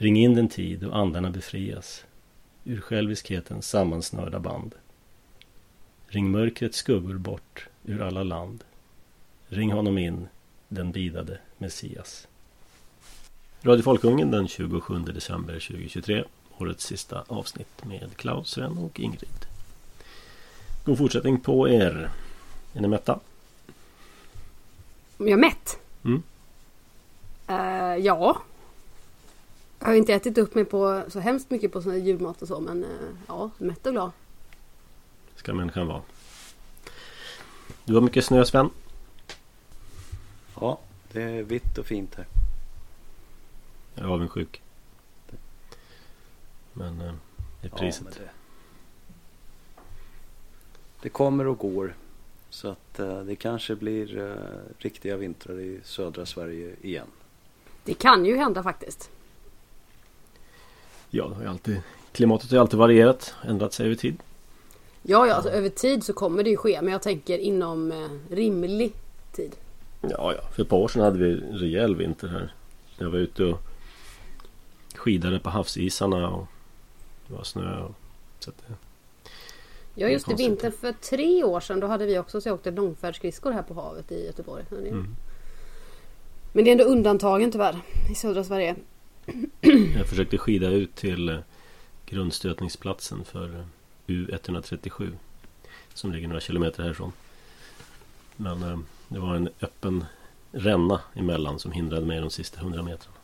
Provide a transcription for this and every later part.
Ring in den tid och andarna befrias ur själviskhetens sammansnörda band. Ring mörkrets skuggor bort ur alla land. Ring honom in, den bidade Messias. Radio Folkungen den 27 december 2023. Årets sista avsnitt med Klaus, Sven och Ingrid. God fortsättning på er. Är ni mätta? Om jag är mätt? Mm. Uh, ja. Jag har inte ätit upp mig på så hemskt mycket på sån här julmat och så men uh, ja, mätt och glad. Ska människan vara. Du har mycket snö Sven? Ja, det är vitt och fint här. Jag är avundsjuk. Men eh, det är priset. Ja, det, det, kommer och går. Så att eh, det kanske blir eh, riktiga vintrar i södra Sverige igen. Det kan ju hända faktiskt. Ja, det har ju alltid, klimatet har ju alltid varierat, ändrat sig över tid. Ja, ja, alltså, över tid så kommer det ju ske. Men jag tänker inom eh, rimlig tid. Ja, ja. För ett par år sedan hade vi rejäl vinter här. Jag var ute och skidade på havsisarna och det var snö. Och, så att det, ja, just det. Vintern för tre år sedan då hade vi också så jag åkte långfärdsskridskor här på havet i Göteborg. Mm. Men det är ändå undantagen tyvärr i södra Sverige. Jag försökte skida ut till eh, grundstötningsplatsen för U137 som ligger några kilometer härifrån. Men eh, det var en öppen ränna emellan som hindrade mig de sista hundra metrarna.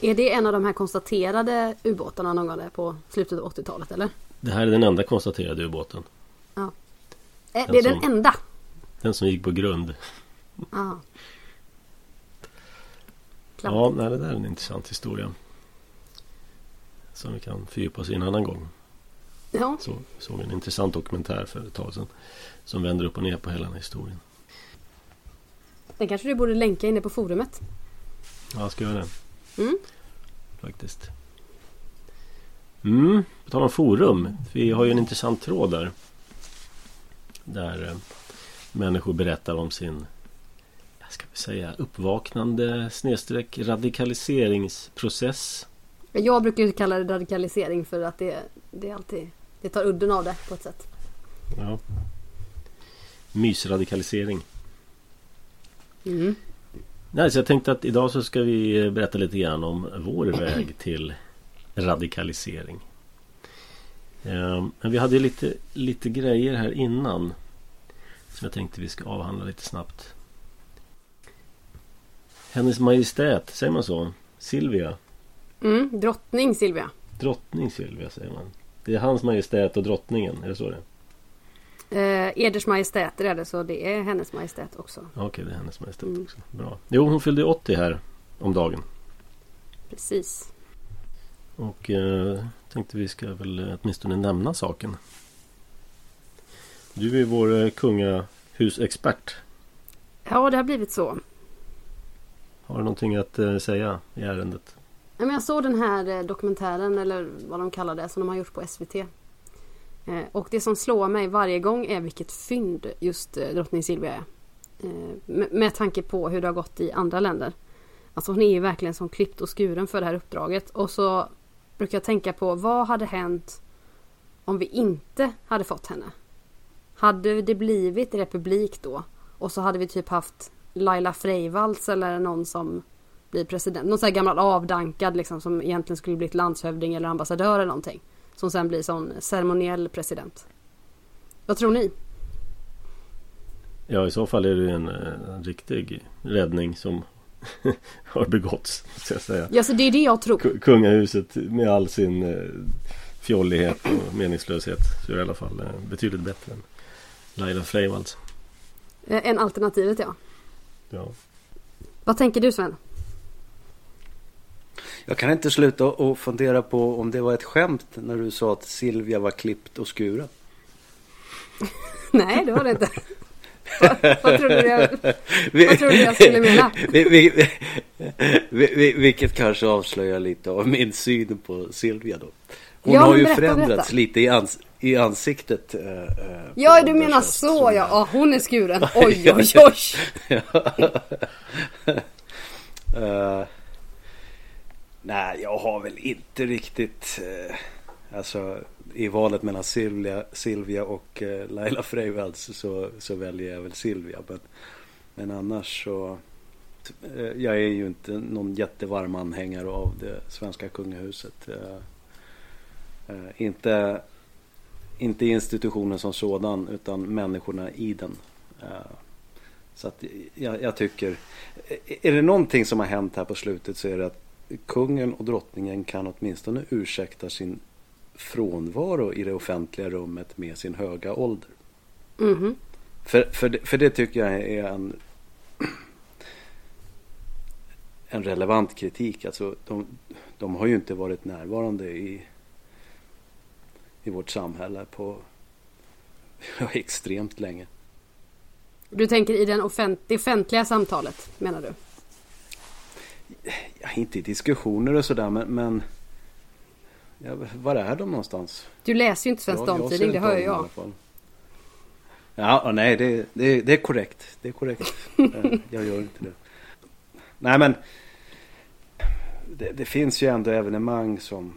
Är det en av de här konstaterade ubåtarna någon gång på slutet av 80-talet eller? Det här är den enda konstaterade ubåten. Ja. Det är som, den enda? Den som gick på grund. Ja. Ja, nej, det där är en intressant historia. Som vi kan fördjupa oss i en annan gång. Ja. Så, såg en intressant dokumentär för ett tag sedan. Som vänder upp och ner på hela den här historien. Den kanske du borde länka inne på forumet. Ja, jag ska göra det. Mm. Faktiskt. Mm, på tal om forum. Vi har ju en intressant tråd där. Där eh, människor berättar om sin ska vi säga, uppvaknande snedstreck radikaliseringsprocess. Jag brukar kalla det radikalisering för att det, det är alltid det tar udden av det på ett sätt. Ja. Mysradikalisering. Mm. Nej, så jag tänkte att idag så ska vi berätta lite grann om vår väg till radikalisering. Ehm, men vi hade lite, lite grejer här innan. Som jag tänkte vi ska avhandla lite snabbt. Hennes Majestät, säger man så? Silvia? Mm, drottning Silvia. Drottning Silvia säger man. Det är hans majestät och drottningen, är det så det Eh, Eders majestäter är det så det är hennes majestät också. Okej, okay, det är hennes majestät mm. också. Bra. Jo, hon fyllde 80 här om dagen. Precis. Och eh, tänkte vi ska väl åtminstone nämna saken. Du är vår eh, kungahusexpert. Ja, det har blivit så. Har du någonting att eh, säga i ärendet? Jag såg den här eh, dokumentären eller vad de kallar det som de har gjort på SVT. Eh, och det som slår mig varje gång är vilket fynd just drottning Silvia är. Med tanke på hur det har gått i andra länder. Alltså hon är ju verkligen som klippt och skuren för det här uppdraget. Och så brukar jag tänka på vad hade hänt om vi inte hade fått henne? Hade det blivit republik då? Och så hade vi typ haft Laila Freivalds eller någon som bli president. Någon sån här gammal avdankad liksom som egentligen skulle blivit landshövding eller ambassadör eller någonting. Som sen blir sån ceremoniell president. Vad tror ni? Ja i så fall är det en, en riktig räddning som har begåtts. Ska jag säga. Ja så det är det jag tror. Kungahuset med all sin eh, fjollighet och meningslöshet. Så är det i alla fall eh, betydligt bättre än Laila Freivalds. Eh, än alternativet ja. Ja. Vad tänker du Sven? Jag kan inte sluta och fundera på om det var ett skämt när du sa att Silvia var klippt och skuren. Nej, det var det inte. vad, vad, trodde du jag, vad trodde jag skulle mena? vilket kanske avslöjar lite av min syn på Silvia då. Hon ja, har ju berätta, förändrats berätta. lite i, ans i ansiktet. Äh, ja, du menar så ja. ja. Hon är skuren. Oj, oj, oj. uh, Nej, jag har väl inte riktigt... Eh, alltså i valet mellan Silvia, Silvia och eh, Laila Freivalds så, så väljer jag väl Silvia. Men, men annars så... Eh, jag är ju inte någon jättevarm anhängare av det svenska kungahuset. Eh, eh inte, inte institutionen som sådan utan människorna i den. Eh, så att jag, jag, tycker... Är det någonting som har hänt här på slutet så är det att kungen och drottningen kan åtminstone ursäkta sin frånvaro i det offentliga rummet med sin höga ålder. Mm. För, för, det, för det tycker jag är en, en relevant kritik. Alltså, de, de har ju inte varit närvarande i, i vårt samhälle på extremt länge. Du tänker i den offent det offentliga samtalet menar du? Ja, inte i diskussioner och sådär men, men ja, var är de någonstans? Du läser ju inte Svensk Damtidning, det hör jag. Ja, nej det, det, det är korrekt. Det är korrekt. Eh, jag gör inte det. Nej men det, det, finns ju ändå evenemang som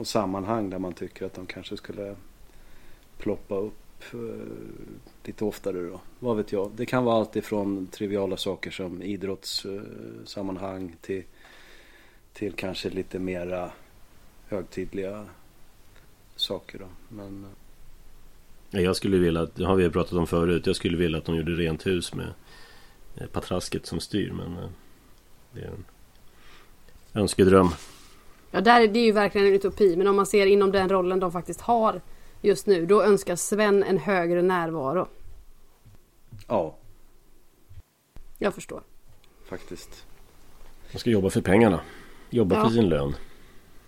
och sammanhang där man tycker att de kanske skulle ploppa upp eh, lite oftare då. Vad vet jag. Det kan vara allt ifrån triviala saker som idrottssammanhang eh, till, till kanske lite mera högtidliga saker då. Men, uh... Jag skulle vilja, det har vi pratat om förut, jag skulle vilja att de gjorde rent hus med patrasket som styr men det är en önskedröm. Ja, där, det är ju verkligen en utopi men om man ser inom den rollen de faktiskt har just nu. Då önskar Sven en högre närvaro. Ja. Jag förstår. Faktiskt. Man ska jobba för pengarna. Jobba ja. för sin lön.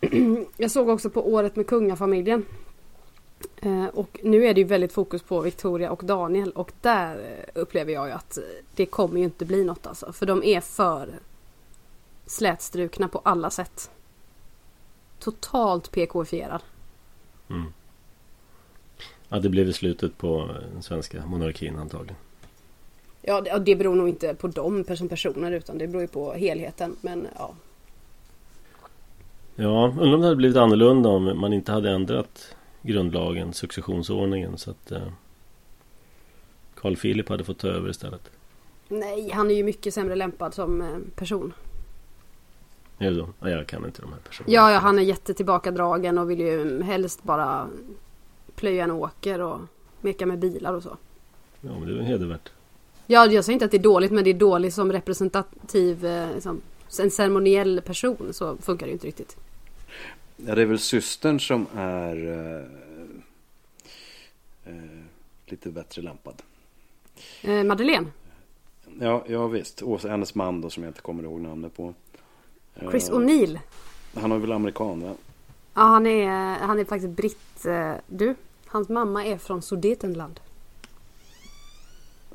Jag såg också på året med kungafamiljen. Eh, och nu är det ju väldigt fokus på Victoria och Daniel och där upplever jag ju att det kommer ju inte bli något alltså. För de är för slätstrukna på alla sätt. Totalt PK-fierad. Mm. Ja, det blev slutet på den svenska monarkin antagligen. Ja, det beror nog inte på dem som personer utan det beror ju på helheten. Men ja. Ja, undrar om det hade blivit annorlunda om man inte hade ändrat grundlagen, successionsordningen så att eh, Carl Philip hade fått ta över istället. Nej, han är ju mycket sämre lämpad som eh, person. Är det så? Ja, jag kan inte de här personerna. Ja, ja, han är jättetillbakadragen och vill ju helst bara plöja en åker och meka med bilar och så. Ja, men det är väl hedervärt. Ja, jag säger inte att det är dåligt, men det är dåligt som representativ, eh, liksom, en ceremoniell person så funkar det ju inte riktigt. Ja, det är väl systern som är eh, eh, lite bättre lämpad. Eh, Madeleine? Ja, ja visst. Och hennes man då som jag inte kommer ihåg namnet på. Chris eh, O'Neill? Han är väl amerikan va? Ja, han är, han är faktiskt britt. Eh, du, hans mamma är från Sudetenland.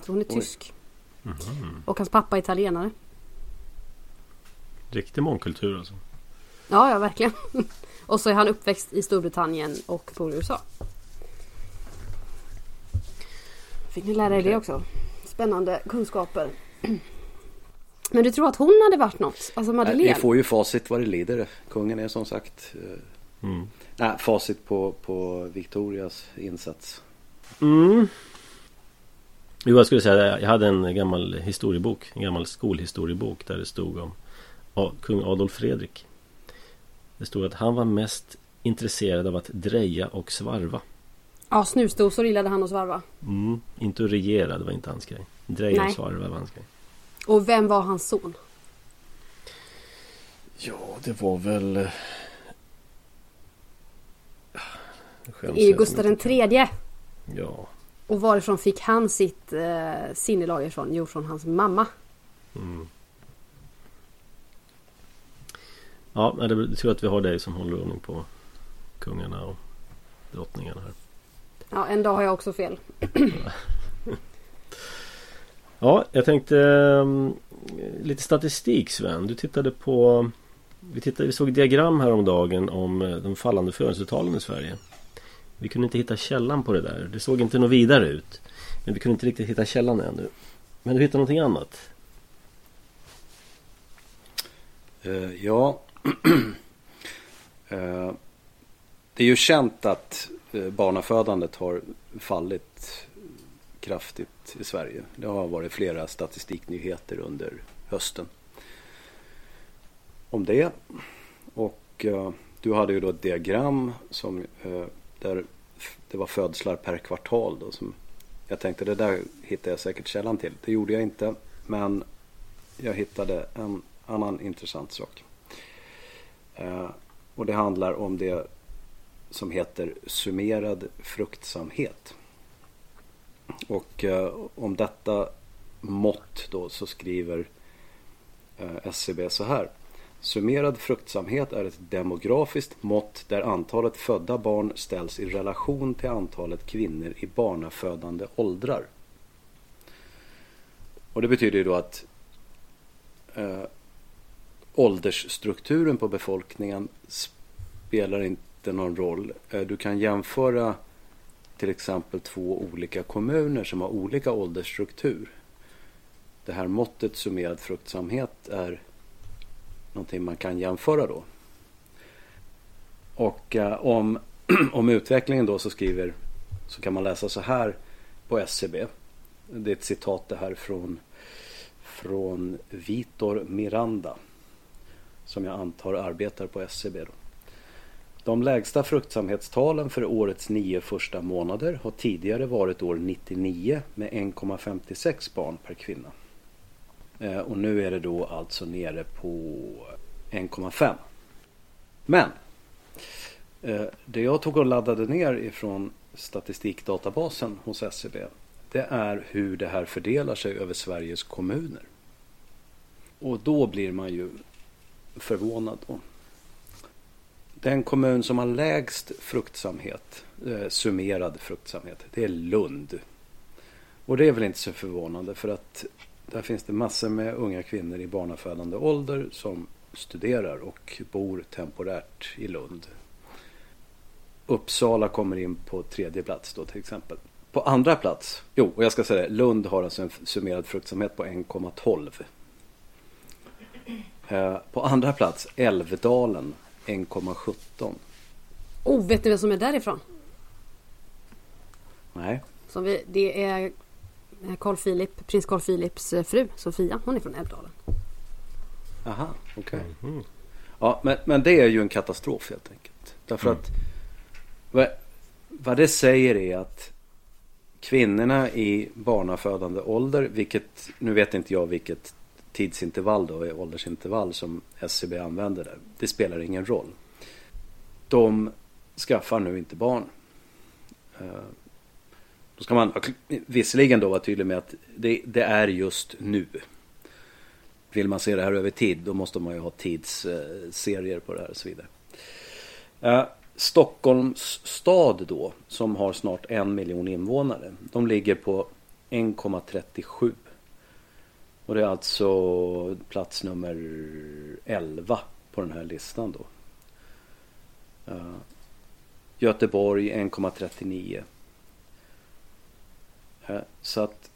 Så hon är Oj. tysk. Mm -hmm. Och hans pappa är italienare. Riktig mångkultur alltså. Ja, ja verkligen. och så är han uppväxt i Storbritannien och på USA. Fick ni lära er okay. det också? Spännande kunskaper. Men du tror att hon hade varit något? Alltså Madeleine? Vi får ju facit vad det lider. Kungen är som sagt eh, Mm. Nej, facit på, på Victorias insats. Mm. Jo, jag skulle säga jag hade en gammal historiebok, en gammal skolhistoriebok där det stod om kung Adolf Fredrik. Det stod att han var mest intresserad av att dreja och svarva. Ja, snusdosor gillade han att svarva. Mm, inte att regera, det var inte hans grej. Dreja och svarva var hans grej. Och vem var hans son? Ja, det var väl är ju Gustav den tredje. Ja. Och varifrån fick han sitt eh, sinnelag ifrån? Jo, från hans mamma. Mm. Ja, det är tur att vi har dig som håller ordning på kungarna och drottningarna här. Ja, en dag har jag också fel. ja, jag tänkte um, lite statistik Sven. Du tittade på vi, tittade, vi såg diagram häromdagen om eh, de fallande födelsetalen i Sverige. Vi kunde inte hitta källan på det där. Det såg inte något vidare ut. Men vi kunde inte riktigt hitta källan ännu. Men du hittade någonting annat? Uh, ja. uh, det är ju känt att barnafödandet har fallit kraftigt i Sverige. Det har varit flera statistiknyheter under hösten om det. Och eh, du hade ju då ett diagram som, eh, där det var födslar per kvartal. Då, som jag tänkte det där hittar jag säkert källan till. Det gjorde jag inte. Men jag hittade en annan intressant sak. Eh, och det handlar om det som heter summerad fruktsamhet. Och eh, om detta mått då så skriver eh, SCB så här. Summerad fruktsamhet är ett demografiskt mått där antalet födda barn ställs i relation till antalet kvinnor i barnafödande åldrar. Och det betyder ju då att eh, åldersstrukturen på befolkningen spelar inte någon roll. Eh, du kan jämföra till exempel två olika kommuner som har olika åldersstruktur. Det här måttet summerad fruktsamhet är någonting man kan jämföra då. Och eh, om, om utvecklingen då så skriver så kan man läsa så här på SCB. Det är ett citat det här från, från Vitor Miranda. Som jag antar arbetar på SCB. Då. De lägsta fruktsamhetstalen för årets nio första månader har tidigare varit år 99 med 1,56 barn per kvinna. Eh, och nu är det då alltså nere på 1,5. Men eh, det jag tog och laddade ner ifrån statistikdatabasen hos SCB det är hur det här fördelar sig över Sveriges kommuner. Och då blir man ju förvånad. Då. Den kommun som har lägst fruktsamhet, eh, summerad fruktsamhet, det är Lund. Och det är väl inte så förvånande för att där finns det massor med unga kvinnor i barnafödande ålder som studerar och bor temporärt i Lund. Uppsala kommer in på tredje plats då till exempel. På andra plats, jo, och jag ska säga det, Lund har alltså en summerad fruktsamhet på 1,12. Eh, på andra plats Älvdalen 1,17. Oh, vet du vem som är därifrån? Nej. Som vi, det är Carl Philip, prins Carl Philips eh, fru Sofia. Hon är från Älvdalen. Aha, okej. Okay. Mm. Ja, men, men det är ju en katastrof helt enkelt. Därför mm. att vad, vad det säger är att kvinnorna i barnafödande ålder, vilket, nu vet inte jag vilket tidsintervall då, åldersintervall som SCB använder där. Det spelar ingen roll. De skaffar nu inte barn. Eh, då ska man visserligen då vara tydlig med att det, det, är just nu. Vill man se det här över tid då måste man ju ha tidsserier på det här och så vidare. Eh, Stockholms stad då som har snart en miljon invånare. De ligger på 1,37. Och det är alltså plats nummer 11 på den här listan då. Uh, Göteborg 1,39. Uh, eh, så att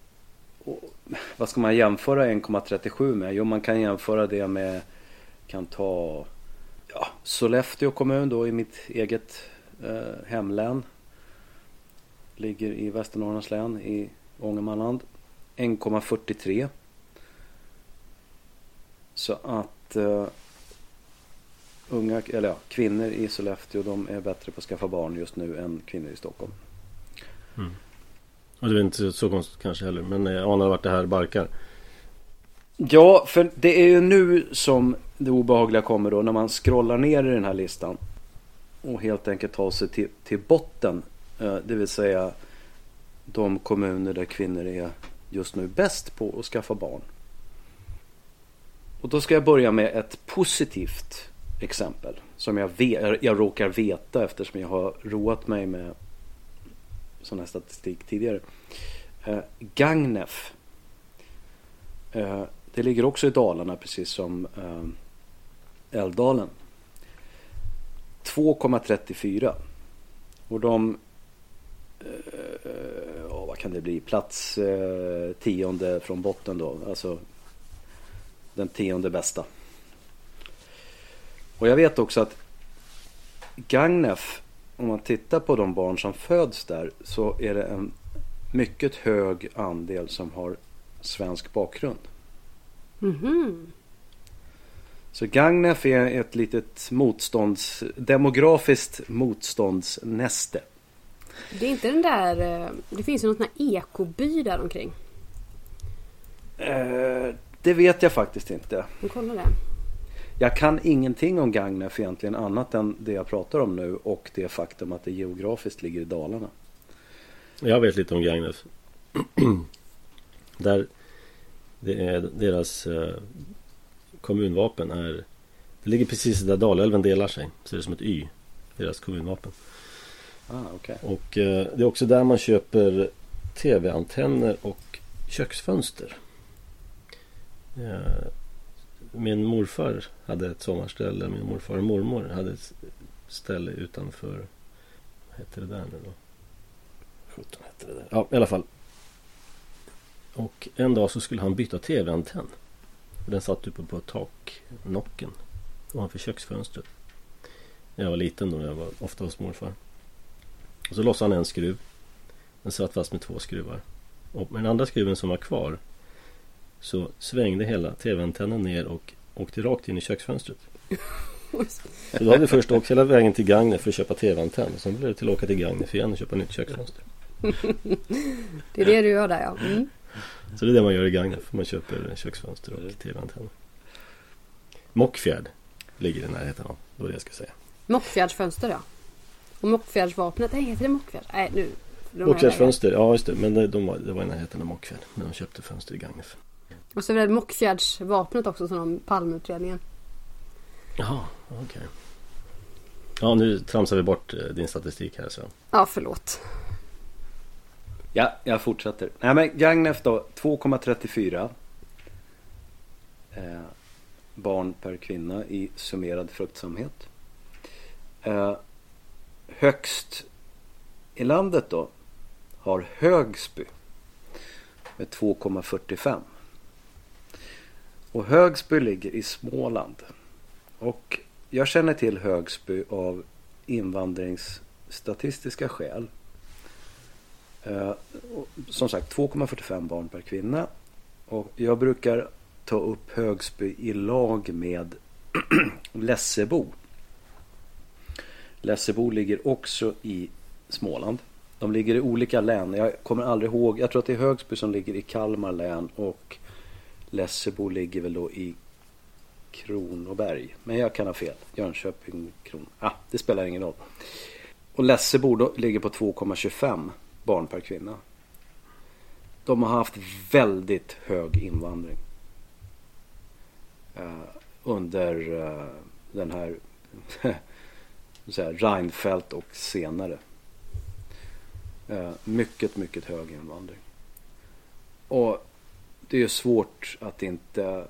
och, vad ska man jämföra 1,37 med? Jo, man kan jämföra det med, kan ta ja, Sollefteå kommun då i mitt eget eh, hemlän. Ligger i Västernorrlands län i Ångermanland. 1,43. Så att uh, unga, eller ja, kvinnor i Sollefteå de är bättre på att skaffa barn just nu än kvinnor i Stockholm. Mm. Och det är inte så konstigt kanske heller. Men jag anar vart det här barkar. Ja, för det är ju nu som det obehagliga kommer då när man scrollar ner i den här listan. Och helt enkelt tar sig till, till botten. Eh, det vill säga de kommuner där kvinnor är just nu bäst på att skaffa barn. Och då ska jag börja med ett positivt exempel. Som jag, vet, jag råkar veta eftersom jag har roat mig med sån här statistik tidigare. Eh, Gagnef. Eh, det ligger också i Dalarna precis som eh, Älvdalen. 2,34. Och de eh, eh vad kan det bli? Plats eh, tionde från botten då. Alltså den tionde bästa. Och jag vet också att Gagnef, om man tittar på de barn som föds där så är det en mycket hög andel som har svensk bakgrund. Mhm. Så Gagnef är ett litet motstånds, demografiskt motståndsnäste. Det är inte den där... eh, Det finns ju någon sån här ekoby där omkring. Eh, det vet jag faktiskt inte. Men kolla det. Jag kan ingenting om Gagnef egentligen annat än det jag pratar om nu och det faktum att det geografiskt ligger i Dalarna. Jag vet lite om Gagnef. Där det är deras eh, kommunvapen är Det ligger precis där Dalälven delar sig. Så det är som ett Y. Deras kommunvapen. Ah, okay. Och eh, det är också där man köper tv-antenner och köksfönster. Eh, min morfar hade ett sommarställe. Min morfar och mormor hade ett ställe utanför. Vad hette det där nu då? 17 hette det där. Ja, i alla fall. Och en dag så skulle han byta tv-antenn. Och Den satt uppe på taknocken ovanför köksfönstret. När jag var liten då, jag var ofta hos morfar. Och så lossade han en skruv. Den satt fast med två skruvar. Och med den andra skruven som var kvar så svängde hela tv-antennen ner och åkte rakt in i köksfönstret. Så då hade vi först åkt hela vägen till Gagnef för att köpa tv-antenn. Sen blev det till att åka till Gagnef igen och köpa nytt köksfönster. Det är det du gör där ja. Mm. Så det är det man gör i Gagnef. Man köper köksfönster och tv-antenn. Mockfjärd ligger i närheten av. Det var det jag skulle säga. Mockfjärdsfönster ja. Och Mockfjärdsvapnet, nej heter det Mockfjärd? Nej nu. de är Mockfjärdsfönster, ja just det. Men de var, det var i närheten av Mockfjärd. När de köpte fönster i Gagnef. Och så är det Mockfjärdsvapnet också som de Palmeutredningen. Jaha, okej. Ja, nu tramsar vi bort eh, din statistik här så. Ja förlåt. Ja, jag fortsätter. Nej men Gagnef då, 2,34 eh, barn per kvinna i summerad fruktsamhet. Eh, högst i landet då har Högsby med 2,45. Och Högsby ligger i Småland. Och jag känner till Högsby av invandringsstatistiska skäl. Eh, som sagt 2,45 barn per kvinna. Och jag brukar ta upp Högsby i lag med Lessebo. Lessebo ligger också i Småland. De ligger i olika län. Jag kommer aldrig ihåg. Jag tror att det är Högsby som ligger i Kalmar län och Lessebo ligger väl då i Kronoberg. Men jag kan ha fel. Jönköping, Kron... Ah, det spelar ingen roll. Och Lessebo då ligger på 2,25 barn per kvinna. De har haft väldigt hög invandring. Uh, under uh, den här, så här Reinfeldt och senare. Uh, mycket, mycket hög invandring. Och det är ju svårt att inte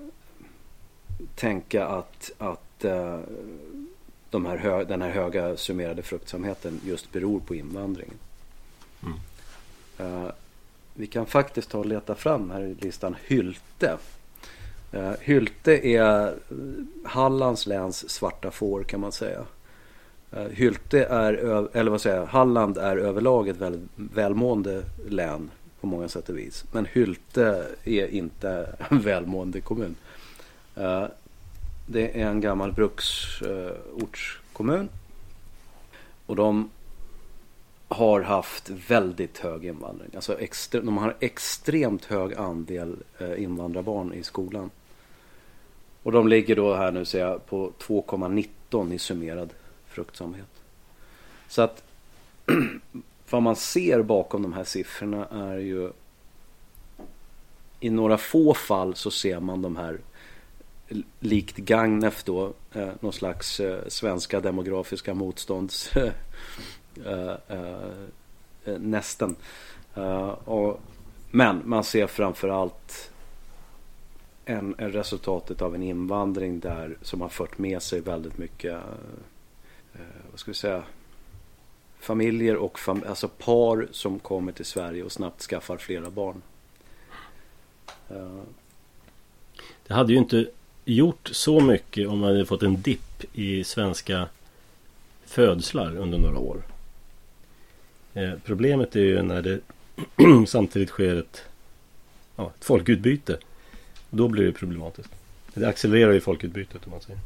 tänka att, att eh, de här hö, den här höga summerade fruktsamheten just beror på invandringen. Mm. Eh, vi kan faktiskt ta och leta fram här i listan Hylte. Uh, Hylte är eh, Hallands läns svarta får kan man säga. Hylte är, eller vad säger jag, Halland är överlag ett väldigt välmående län på många sätt och vis. Men Hylte är inte en välmående kommun. Eh, det är en gammal bruksortskommun. Och de har haft väldigt hög invandring. Alltså extre- de har extremt hög andel eh, invandrarbarn i skolan. Och de ligger då här nu ser jag på 2,19 i summerad fruktsamhet. Så att vad man ser bakom de här siffrorna är ju i några få fall så ser man de här likt Gagnef då, eh, någon slags eh, svenska demografiska motstånds eh, eh, nästen. Eh, och, men man ser framförallt en, en resultatet av en invandring där som har fört med sig väldigt mycket eh, vad ska vi säga familjer och fam alltså par som kommer till Sverige och snabbt skaffar flera barn. Eh, det hade ju inte gjort så mycket om man hade fått en dipp i svenska födslar under några år. Eh, problemet är ju när det samtidigt sker ett, ja, ett folkutbyte. Då blir det problematiskt. Det accelererar ju folkutbytet om man säger.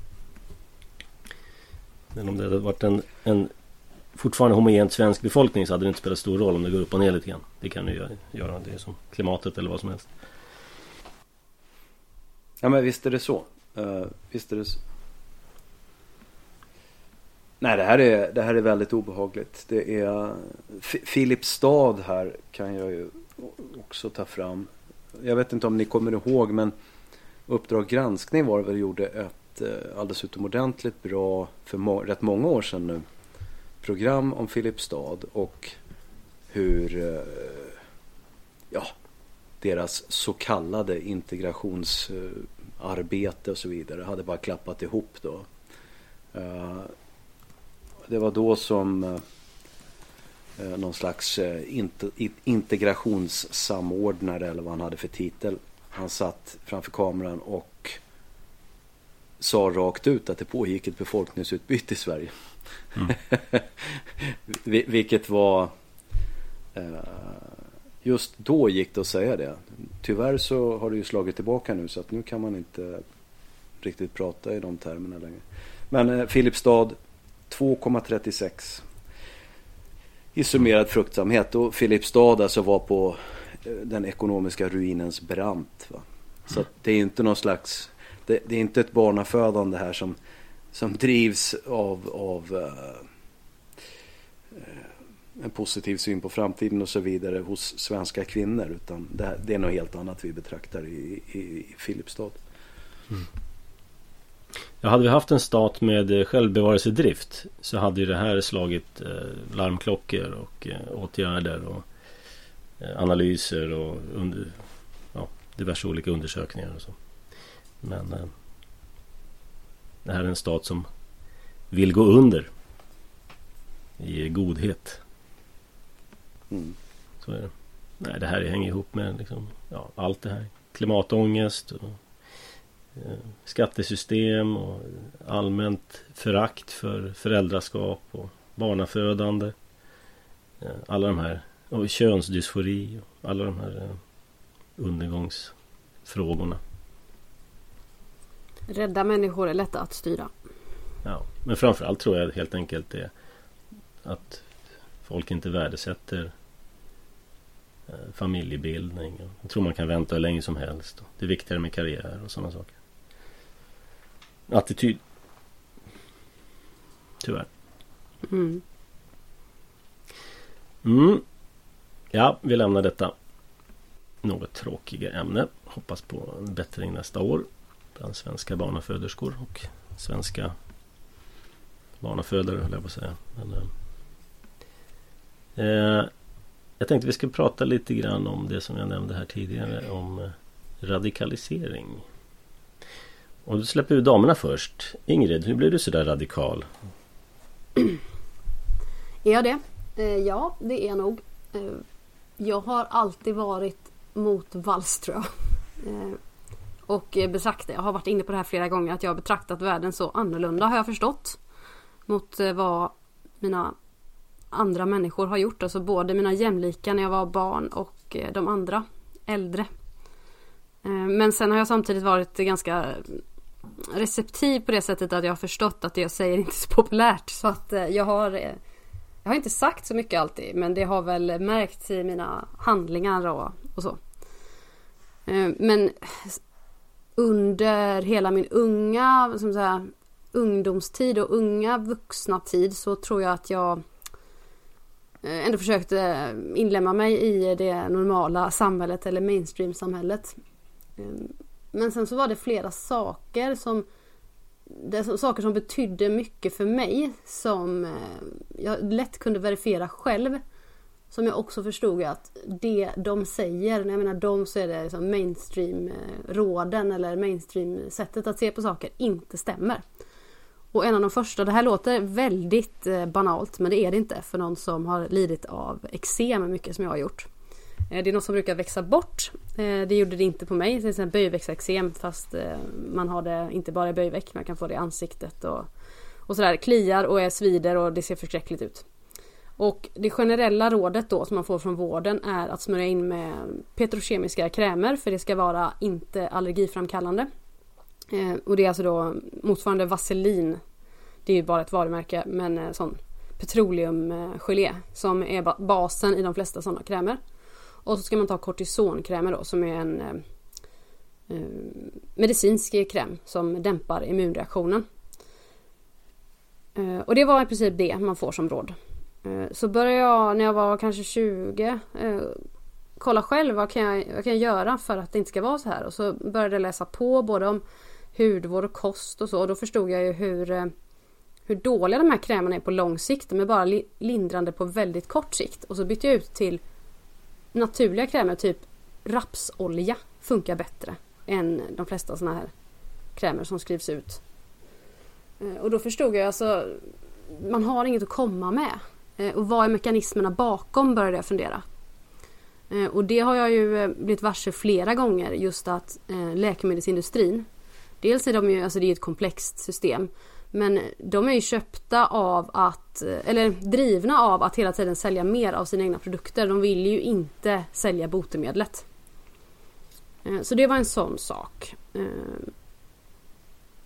Men om det hade varit en, en fortfarande homogent svensk befolkning så hade det inte spelat stor roll om det går upp och ner lite grann. Det kan ju göra. Det som klimatet eller vad som helst. Ja men visst är det så. Uh, visst är det så. Nej det här är, det här är väldigt obehagligt. Det är Filipstad här kan jag ju också ta fram. Jag vet inte om ni kommer ihåg men Uppdrag granskning var det väl gjorde ett eh, alldeles utomordentligt bra för må rätt många år sedan nu program om Filipstad och hur eh, ja, deras så kallade integrationsarbete och så vidare hade bara klappat ihop då. Eh, det var då som eh, någon slags integrationssamordnare eller vad han hade för titel. Han satt framför kameran och sa rakt ut att det pågick ett befolkningsutbyte i Sverige. Mm. Vilket var eh, Just då gick det att säga det. Tyvärr så har det ju slagit tillbaka nu så att nu kan man inte riktigt prata i de termerna längre. Men eh, Filipstad 2,36 i summerad fruktsamhet. Och Filipstad alltså var på eh, den ekonomiska ruinens brant. Va? Så mm. det är inte någon slags det, det, är inte ett barnafödande här som, som drivs av, av eh, eh, en positiv syn på framtiden och så vidare hos svenska kvinnor. Utan det, det är något helt annat vi betraktar i, i, i Filipstad. Mm. Ja, hade vi haft en stat med eh, självbevarelsedrift så hade ju det här slagit eh, larmklockor och eh, åtgärder och eh, analyser och under, ja, diverse olika undersökningar och så. Men eh, det här är en stat som vill gå under i godhet. Mm. Så är det. Nej, det här hänger ihop med liksom, ja, allt det här. Klimatångest och eh, skattesystem och allmänt förakt för föräldraskap och barnafödande. Eh, alla de här och könsdysfori och alla de här eh, undergångsfrågorna. Rädda människor är lätta att styra. Ja, men framförallt tror jag helt enkelt det att folk inte värdesätter eh, familjebildning. Jag tror man kan vänta hur länge som helst. Det är viktigare med karriär och sådana saker. Attityd. Tyvärr. Mm. Mm. Ja, vi lämnar detta något tråkiga ämne. Hoppas på en bättring nästa år bland svenska barnaföderskor och svenska barnafödare höll jag på att säga. Men, eh, eh, jag tänkte vi skulle prata lite grann om det som jag nämnde här tidigare om eh, radikalisering. Och då släpper vi damerna först. Ingrid, hur blir du sådär radikal? Är jag det? Eh, ja, det är jag nog. Eh, jag har alltid varit mot vals tror jag. Eh, och eh, jag har varit inne på det här flera gånger, att jag har betraktat världen så annorlunda har jag förstått. Mot eh, vad mina andra människor har gjort. Alltså både mina jämlika när jag var barn och eh, de andra äldre. Eh, men sen har jag samtidigt varit ganska receptiv på det sättet att jag har förstått att det jag säger inte är så populärt. Så att jag har Jag har inte sagt så mycket alltid men det har väl märkts i mina handlingar och, och så. Men under hela min unga som säga, ungdomstid och unga vuxna tid så tror jag att jag eh, ändå försökte inlämna mig i det normala samhället eller mainstream-samhället. Ehm, men sen så var det flera saker som det är saker som betydde mycket för mig som eh, jag lätt kunde verifiera själv. Som jag också förstod att det de säger, när jag menar de så är det liksom mainstream-råden eh, eller mainstream-sättet att se på saker inte stämmer. Och en av de första, det här låter väldigt eh, banalt men det är det inte för någon som har lidit av eksem mycket som jag har gjort. Eh, det är något som brukar växa bort. Det gjorde det inte på mig, till exempel böjväcksexem fast man har det inte bara i böjväck, man kan få det i ansiktet och Och sådär kliar och är svider och det ser förskräckligt ut. Och det generella rådet då som man får från vården är att smörja in med petrokemiska krämer för det ska vara inte allergiframkallande. Eh, och det är alltså då motsvarande vaselin. Det är ju bara ett varumärke men eh, sån petroleumgelé som är basen i de flesta sådana krämer. Och så ska man ta kortisonkrämer då som är en eh, eh, medicinsk kräm som dämpar immunreaktionen. Eh, och det var i princip det man får som råd. Eh, så började jag när jag var kanske 20 eh, kolla själv vad kan, jag, vad kan jag göra för att det inte ska vara så här. Och så började jag läsa på både om hudvård och kost och så. Och då förstod jag ju hur, eh, hur dåliga de här krämerna är på lång sikt. De är bara lindrande på väldigt kort sikt. Och så bytte jag ut till naturliga krämer, typ rapsolja funkar bättre än de flesta sådana här krämer som skrivs ut. Och då förstod jag alltså, man har inget att komma med. Eh, och vad är mekanismerna bakom började jag fundera. Eh, och det har jag ju eh, blivit varse flera gånger just att läkemedelsindustrin Dels är de ju, alltså det är ett komplext system Men de är ju köpta av att, eller drivna av att hela tiden sälja mer av sina egna produkter. De vill ju inte sälja botemedlet. Så det var en sån sak.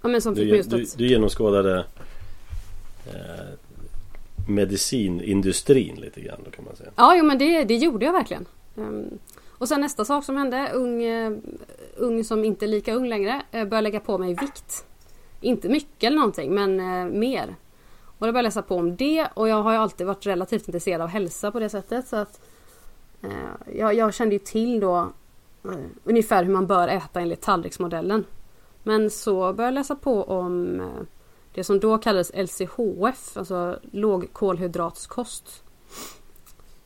Ja, men som du, att... du, du genomskådade eh, medicinindustrin lite grann då kan man säga. Ja, jo, men det, det gjorde jag verkligen. Ehm, och sen nästa sak som hände, ung, eh, ung som inte är lika ung längre, eh, började lägga på mig vikt. Inte mycket eller någonting, men eh, mer. Och då började jag läsa på om det och jag har ju alltid varit relativt intresserad av hälsa på det sättet. Så att jag, jag, kände ju till då ungefär hur man bör äta enligt tallriksmodellen. Men så började jag läsa på om det som då kallades LCHF, alltså lågkolhydratskost.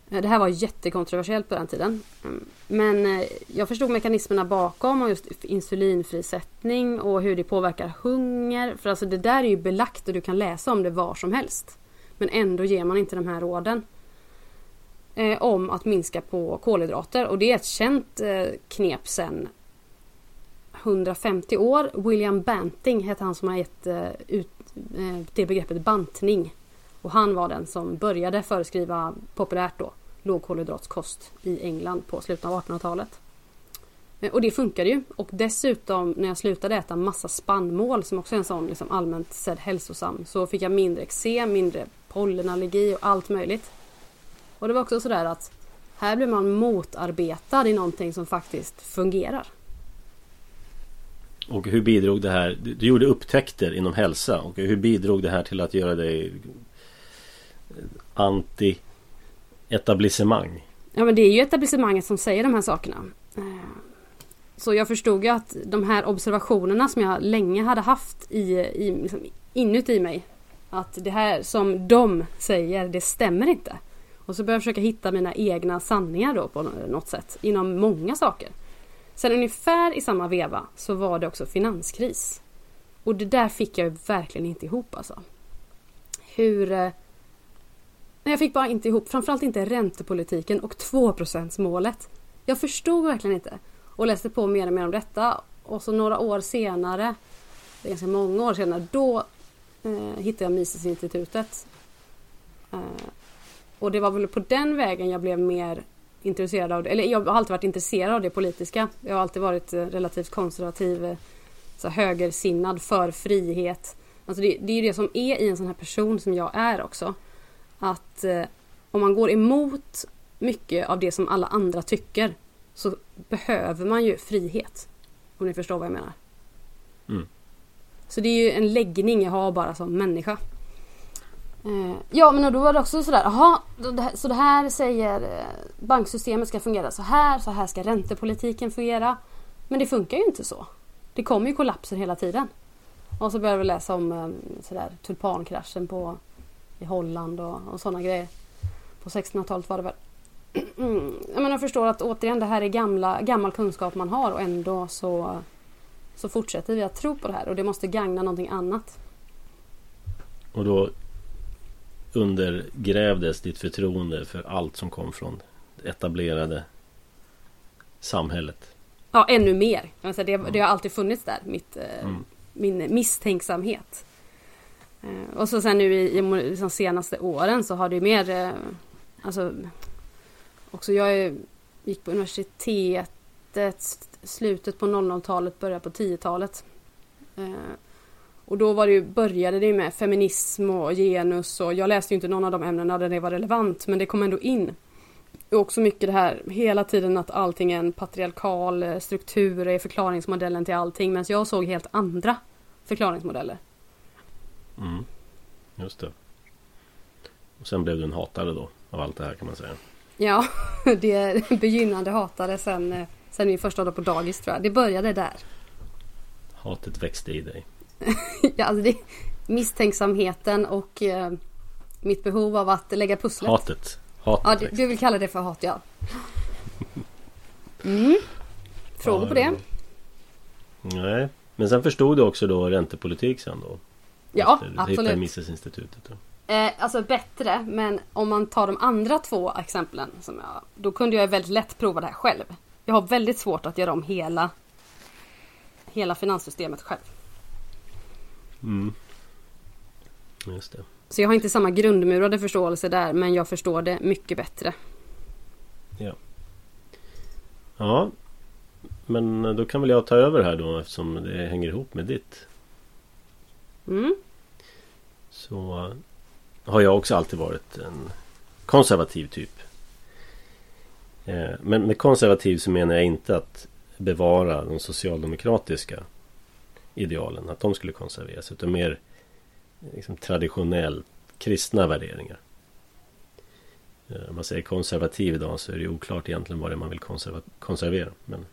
Eh, det här var jättekontroversiellt på den tiden. Mm. Men eh, jag förstod mekanismerna bakom och just insulinfrisättning och hur det påverkar hunger. För alltså det där är ju belagt och du kan läsa om det var som helst. Men ändå ger man inte de här råden. Eh, om att minska på kolhydrater och det är ett känt knep sen 150 år. William Banting hette han som har gett eh, ut eh, det begreppet bantning. Och han var den som började föreskriva populärt då lågkolhydratskost i England på slutet av 1800-talet. Eh, och det funkade ju. Och dessutom när jag slutade äta massa spannmål som också är en sån liksom allmänt sedd hälsosam så fick jag mindre eksem, mindre pollenallergi och allt möjligt. Och det var också sådär att här blir man motarbetad i någonting som faktiskt fungerar. Och hur bidrog det här? Du gjorde upptäckter inom hälsa och hur bidrog det här till att göra dig eh, anti etablissemang? Ja men det är ju etablissemanget som säger de här sakerna. Eh, så jag förstod ju att de här observationerna som jag länge hade haft i, i, liksom inuti mig. Att det här som de säger, det stämmer inte. Och så började jag försöka hitta mina egna sanningar då på något sätt. Inom många saker. Sen ungefär i samma veva så var det också finanskris. Och det där fick jag verkligen inte ihop alltså. Hur... Eh, nej, jag fick bara inte ihop, framförallt inte räntepolitiken och 2% målet. Jag förstod verkligen inte. Och läste på mer och mer om detta. Och så några år senare, det är ganska många år senare, då eh, hittade jag Misesinstitutet. Eh, och det var väl på den vägen jag blev mer intresserad av det. Eller jag har alltid varit intresserad av det politiska. Jag har alltid varit eh, relativt konservativ, eh, så högersinnad, för frihet. Alltså det, det är ju det som är i en sån här person som jag är också. Att eh, om man går emot mycket av det som alla andra tycker så behöver man ju frihet. Om ni förstår vad jag menar. Mm. Så det är ju en läggning jag har bara som människa. Eh, ja men då var det också sådär, jaha, så det här säger eh, banksystemet ska fungera så här, så här ska räntepolitiken fungera. Men det funkar ju inte så. Det kommer ju kollapser hela tiden. Och så började vi läsa om eh, sådär, tulpankraschen på, i Holland och, och sådana grejer. På 1600-talet var det väl. Jag menar, jag förstår att återigen det här är gamla, gammal kunskap man har och ändå så, så fortsätter vi att tro på det här och det måste gagna någonting annat. Och då undergrävdes ditt förtroende för allt som kom från det etablerade samhället. Ja, ännu mer. Alltså det, det har alltid funnits där, mitt, eh, mm. min misstänksamhet. Eh, och så sen nu i, i de senaste åren så har det ju mer, eh, alltså också jag gick på universitetet slutet på 00-talet, början på 10-talet. Och då var det ju, började det med feminism och genus och jag läste ju inte någon av de ämnena där det var relevant men det kom ändå in. Och också mycket det här hela tiden att allting är en patriarkal eh, struktur är förklaringsmodellen till allting medan jag såg helt andra förklaringsmodeller. Mm. Just det. Och sen blev du en hatare då av allt det här kan man säga. Ja, det begynnande hatare sen, eh, sen min första dag på dagis tror jag. Det började där. Hatet växte i dig. ja, alltså det, misstänksamheten och eh, mitt behov av att lägga pusslet. Hatet. Hatet ja, du, du vill kalla det för hat, ja. Mm. Frågor på det? Nej, men sen förstod du också då räntepolitik sen då? Ja, Efter, absolut. Missesinstitutet. Eh, alltså bättre, men om man tar de andra två exemplen som jag, då kunde jag väldigt lätt prova det här själv. Jag har väldigt svårt att göra om hela hela finanssystemet själv. Mm. Just det. Så jag har inte samma grundmurade förståelse där men jag förstår det mycket bättre. Ja. Ja. Men då kan väl jag ta över här då eftersom det hänger ihop med ditt. Mm. Så har jag också alltid varit en konservativ typ. Eh, men med konservativ så menar jag inte att bevara de socialdemokratiska idealen. Att de skulle konserveras. Utan mer liksom, traditionellt kristna värderingar. Eh, om man säger konservativ idag så är det oklart egentligen vad det är man vill konserva konservera. Men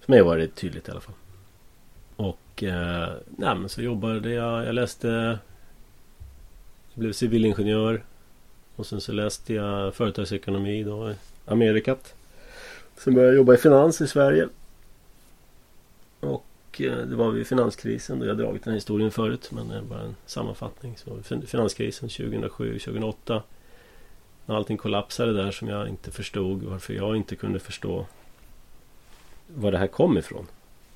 för mig var det tydligt i alla fall. Och eh, nej, men så jobbade jag. Jag läste Jag blev civilingenjör. Och sen så läste jag företagsekonomi då i Amerikat. Sen började jag jobba i finans i Sverige. Och Eh, det var vid finanskrisen. Då jag har dragit den här historien förut. Men det är bara en sammanfattning. Så finanskrisen 2007-2008. När allting kollapsade där som jag inte förstod. Varför jag inte kunde förstå var det här kom ifrån.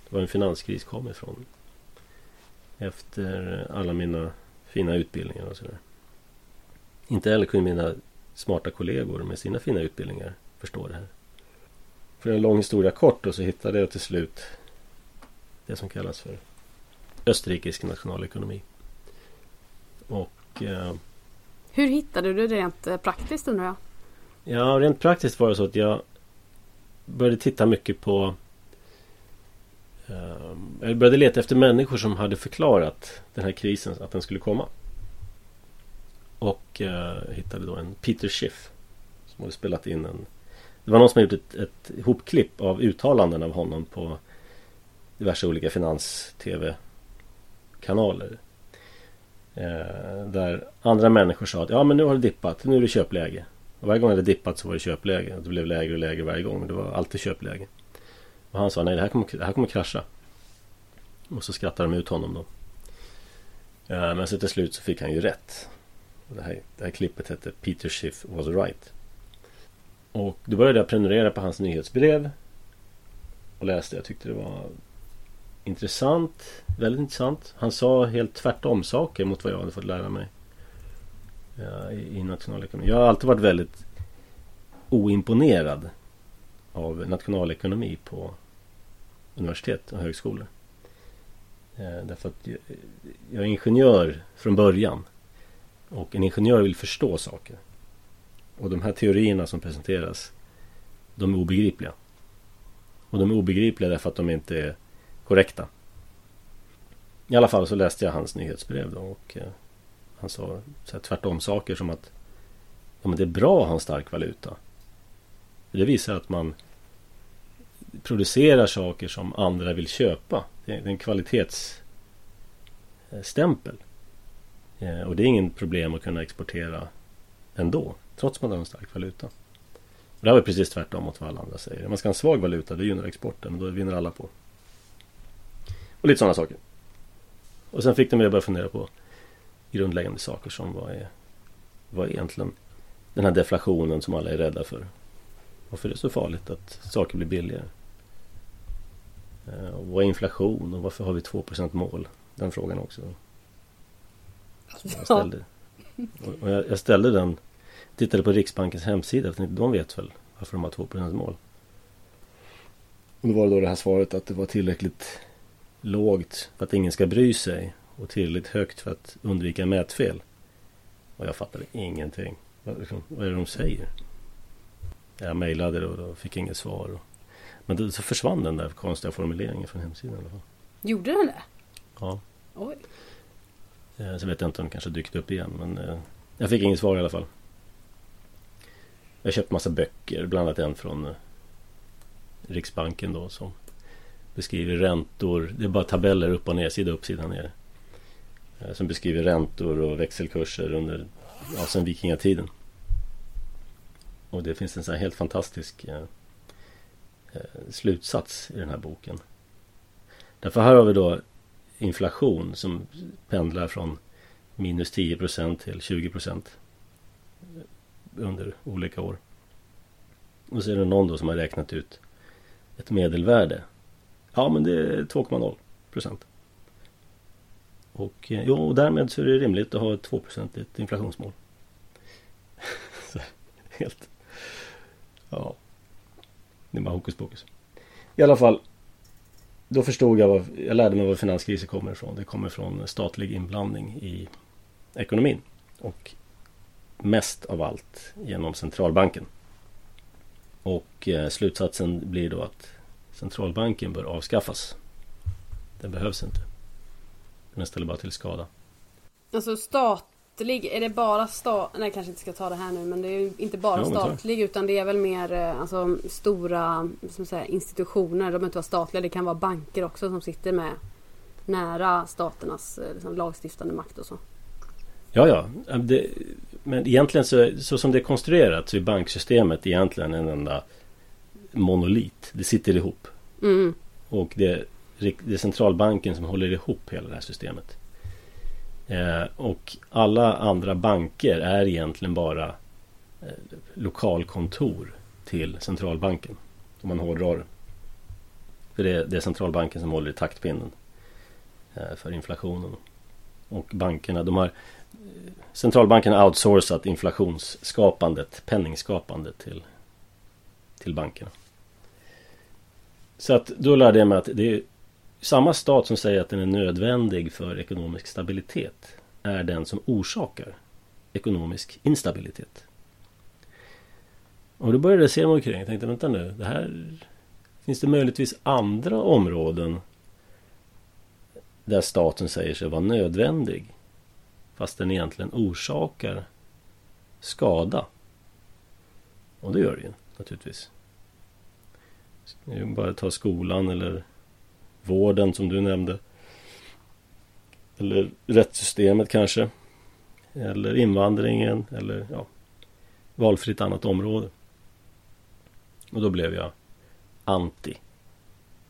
Var en finanskris kom ifrån. Efter alla mina fina utbildningar och sådär. Inte heller kunde mina smarta kollegor med sina fina utbildningar förstå det här. För en lång historia kort och så hittade jag till slut det som kallas för Österrikisk nationalekonomi. Och eh, Hur hittade du det rent eh, praktiskt undrar jag? Ja, rent praktiskt var det så att jag började titta mycket på eh, Jag började leta efter människor som hade förklarat den här krisen att den skulle komma. Och eh, hittade då en Peter Schiff Som hade spelat in en Det var någon som hade gjort ett, ett hopklipp av uttalanden av honom på diverse olika finans-tv-kanaler. Eh, där andra människor sa att ja men nu har det dippat, nu är det köpläge. Och varje gång det dippat så var det köpläge. Det blev lägre och lägre varje gång. Men det var alltid köpläge. Och han sa nej det här kommer, det här kommer krascha. Och så skrattade de ut honom då. Eh, men så till slut så fick han ju rätt. Det här, det här klippet hette Peter Schiff was right. Och då började jag prenumerera på hans nyhetsbrev. Och läste. Jag tyckte det var intressant. Väldigt intressant. Han sa helt tvärtom saker mot vad jag hade fått lära mig. Ja, i, i nationalekonomi. Jag har alltid varit väldigt oimponerad av nationalekonomi på universitet och högskolor. Eh, därför att jag, jag är ingenjör från början. Och en ingenjör vill förstå saker. Och de här teorierna som presenteras De är obegripliga. Och de är obegripliga därför att de inte är korrekta. I alla fall så läste jag hans nyhetsbrev då och eh, han sa så här, tvärtom saker som att ja, men det är bra att ha en stark valuta. Det visar att man producerar saker som andra vill köpa. Det är en kvalitetsstämpel. Eh, och det är ingen problem att kunna exportera ändå. Trots att man har en stark valuta. Och det här var precis tvärtom mot vad alla andra säger. Om man ska ha en svag valuta, det gynnar exporten. Och då vinner alla på. Och lite sådana saker. Och sen fick de mig att börja fundera på grundläggande saker som vad är, vad är egentligen den här deflationen som alla är rädda för. Varför är det så farligt att saker blir billigare? Eh, och vad är inflation och varför har vi 2% mål? Den frågan också. Jag ställde, och jag, jag ställde den Tittade på Riksbankens hemsida för de vet väl varför de har 2% mål. Och då var det då det här svaret att det var tillräckligt lågt för att ingen ska bry sig och tillräckligt högt för att undvika mätfel. Och jag fattade ingenting. Vad, liksom, vad är det de säger? Jag mejlade och, och fick inget svar. Men då, så försvann den där konstiga formuleringen från hemsidan i alla fall. Gjorde den det? Ja. Oj. Eh, så vet jag inte om den kanske dykt upp igen. Men eh, jag fick inget svar i alla fall. Jag har köpt massa böcker, bland annat en från eh, Riksbanken då som beskriver räntor. Det är bara tabeller upp och ner, sida upp, sida ner. Eh, som beskriver räntor och växelkurser under, ja, sen vikingatiden. Och det finns en sån här helt fantastisk eh, eh slutsats i den här boken. Därför här har vi då inflation som pendlar från minus 10 procent till 20 procent eh, under olika år. Och så är det någon då som har räknat ut ett medelvärde. Ja men det är 2,0 procent. Och, eh, jo, och därmed så är det rimligt att ha ett 2 procentigt inflationsmål. helt... Ja. Det är bara hokus pokus. I alla fall. Då förstod jag, vad, jag lärde mig var finanskriser kommer ifrån. Det kommer från statlig inblandning i ekonomin. Och mest av allt genom centralbanken. Och eh, slutsatsen blir då att centralbanken bör avskaffas. Den behövs inte. Den ställer bara till skada. Alltså statlig, är det bara stat... Nej, kanske inte ska ta det här nu, men det är ju inte bara ja, statlig utan det är väl mer eh, alltså, stora som säga, institutioner. De behöver inte vara statliga, det kan vara banker också som sitter med nära staternas eh, liksom, lagstiftande makt och så. Ja, ja. Det, men egentligen så, så som det är konstruerat så är banksystemet egentligen en enda monolit. Det sitter ihop. Mm. Och det, det är centralbanken som håller ihop hela det här systemet. Eh, och alla andra banker är egentligen bara eh, lokalkontor till centralbanken. Om man hårdrar det. För det, det är centralbanken som håller i taktpinnen eh, för inflationen. Och bankerna, de har Centralbanken har outsourcat inflationsskapandet, penningskapandet till, till bankerna. Så att då lärde jag mig att det är samma stat som säger att den är nödvändig för ekonomisk stabilitet är den som orsakar ekonomisk instabilitet. Och då började jag se mig omkring. Jag tänkte vänta nu. Det här Finns det möjligtvis andra områden där staten säger sig vara nödvändig Fast den egentligen orsakar skada. Och det gör det ju naturligtvis. Det bara ta skolan eller vården som du nämnde. Eller rättssystemet kanske. Eller invandringen eller ja, valfritt annat område. Och då blev jag anti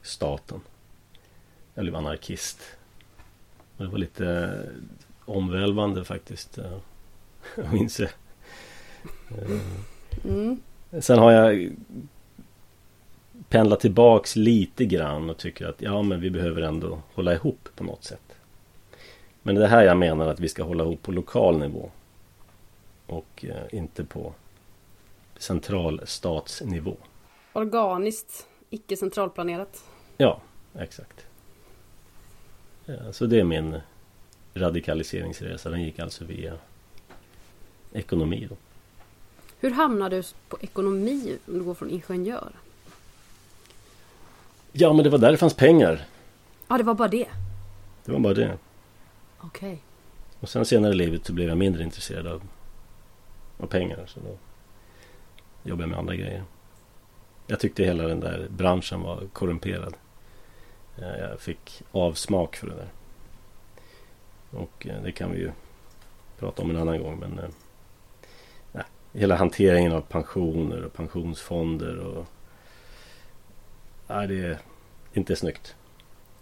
staten. Jag blev anarkist. Och det var lite omvälvande faktiskt. Eh, att inse. Mm. Sen har jag pendlat tillbaks lite grann och tycker att ja men vi behöver ändå hålla ihop på något sätt. Men det är här jag menar att vi ska hålla ihop på lokal nivå. Och eh, inte på centralstatsnivå. Organiskt, icke centralplanerat. Ja, exakt. Ja, så det är min radikaliseringsresa. Den gick alltså via ekonomi. Då. Hur hamnade du på ekonomi om du går från ingenjör? Ja, men det var där det fanns pengar. Ja, det var bara det? Det var bara det. Okej. Okay. Och sen senare i livet så blev jag mindre intresserad av, av pengar. Så då jobbade jag med andra grejer. Jag tyckte hela den där branschen var korrumperad. Eh, jag fick avsmak för det där. Och eh, det kan vi ju prata om en annan gång. Men eh, nej, hela hanteringen av pensioner och pensionsfonder och nej, det är inte snyggt.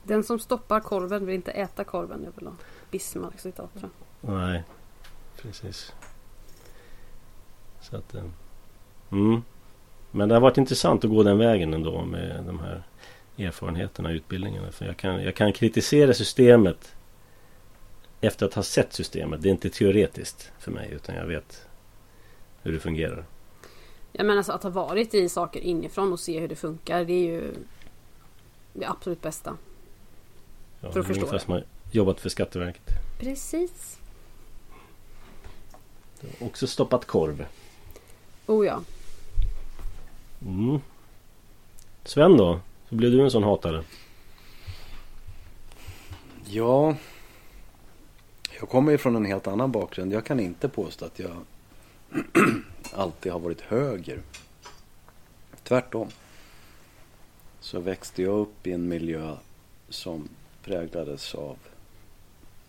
Den som stoppar korven vill inte äta korven. Det är väl Bismarck citat tror jag. Nej, precis. Så att, eh, mm. Men det har varit intressant att gå den vägen ändå med de här erfarenheterna och utbildningarna. För jag kan, jag kan kritisera systemet efter att ha sett systemet. Det är inte teoretiskt för mig utan jag vet hur det fungerar. Ja men alltså att ha varit i saker inifrån och se hur det funkar det är ju det absolut bästa. Ja, För att förstå det. som har jobbat för Skatteverket. Precis. Också stoppat korv. Oh ja. Mm. Sven då? Så blev du en sån hatare? Ja, jag kommer ju från en helt annan bakgrund. Jag kan inte påstå att jag alltid har varit höger. Tvärtom. Så växte jag upp i en miljö som präglades av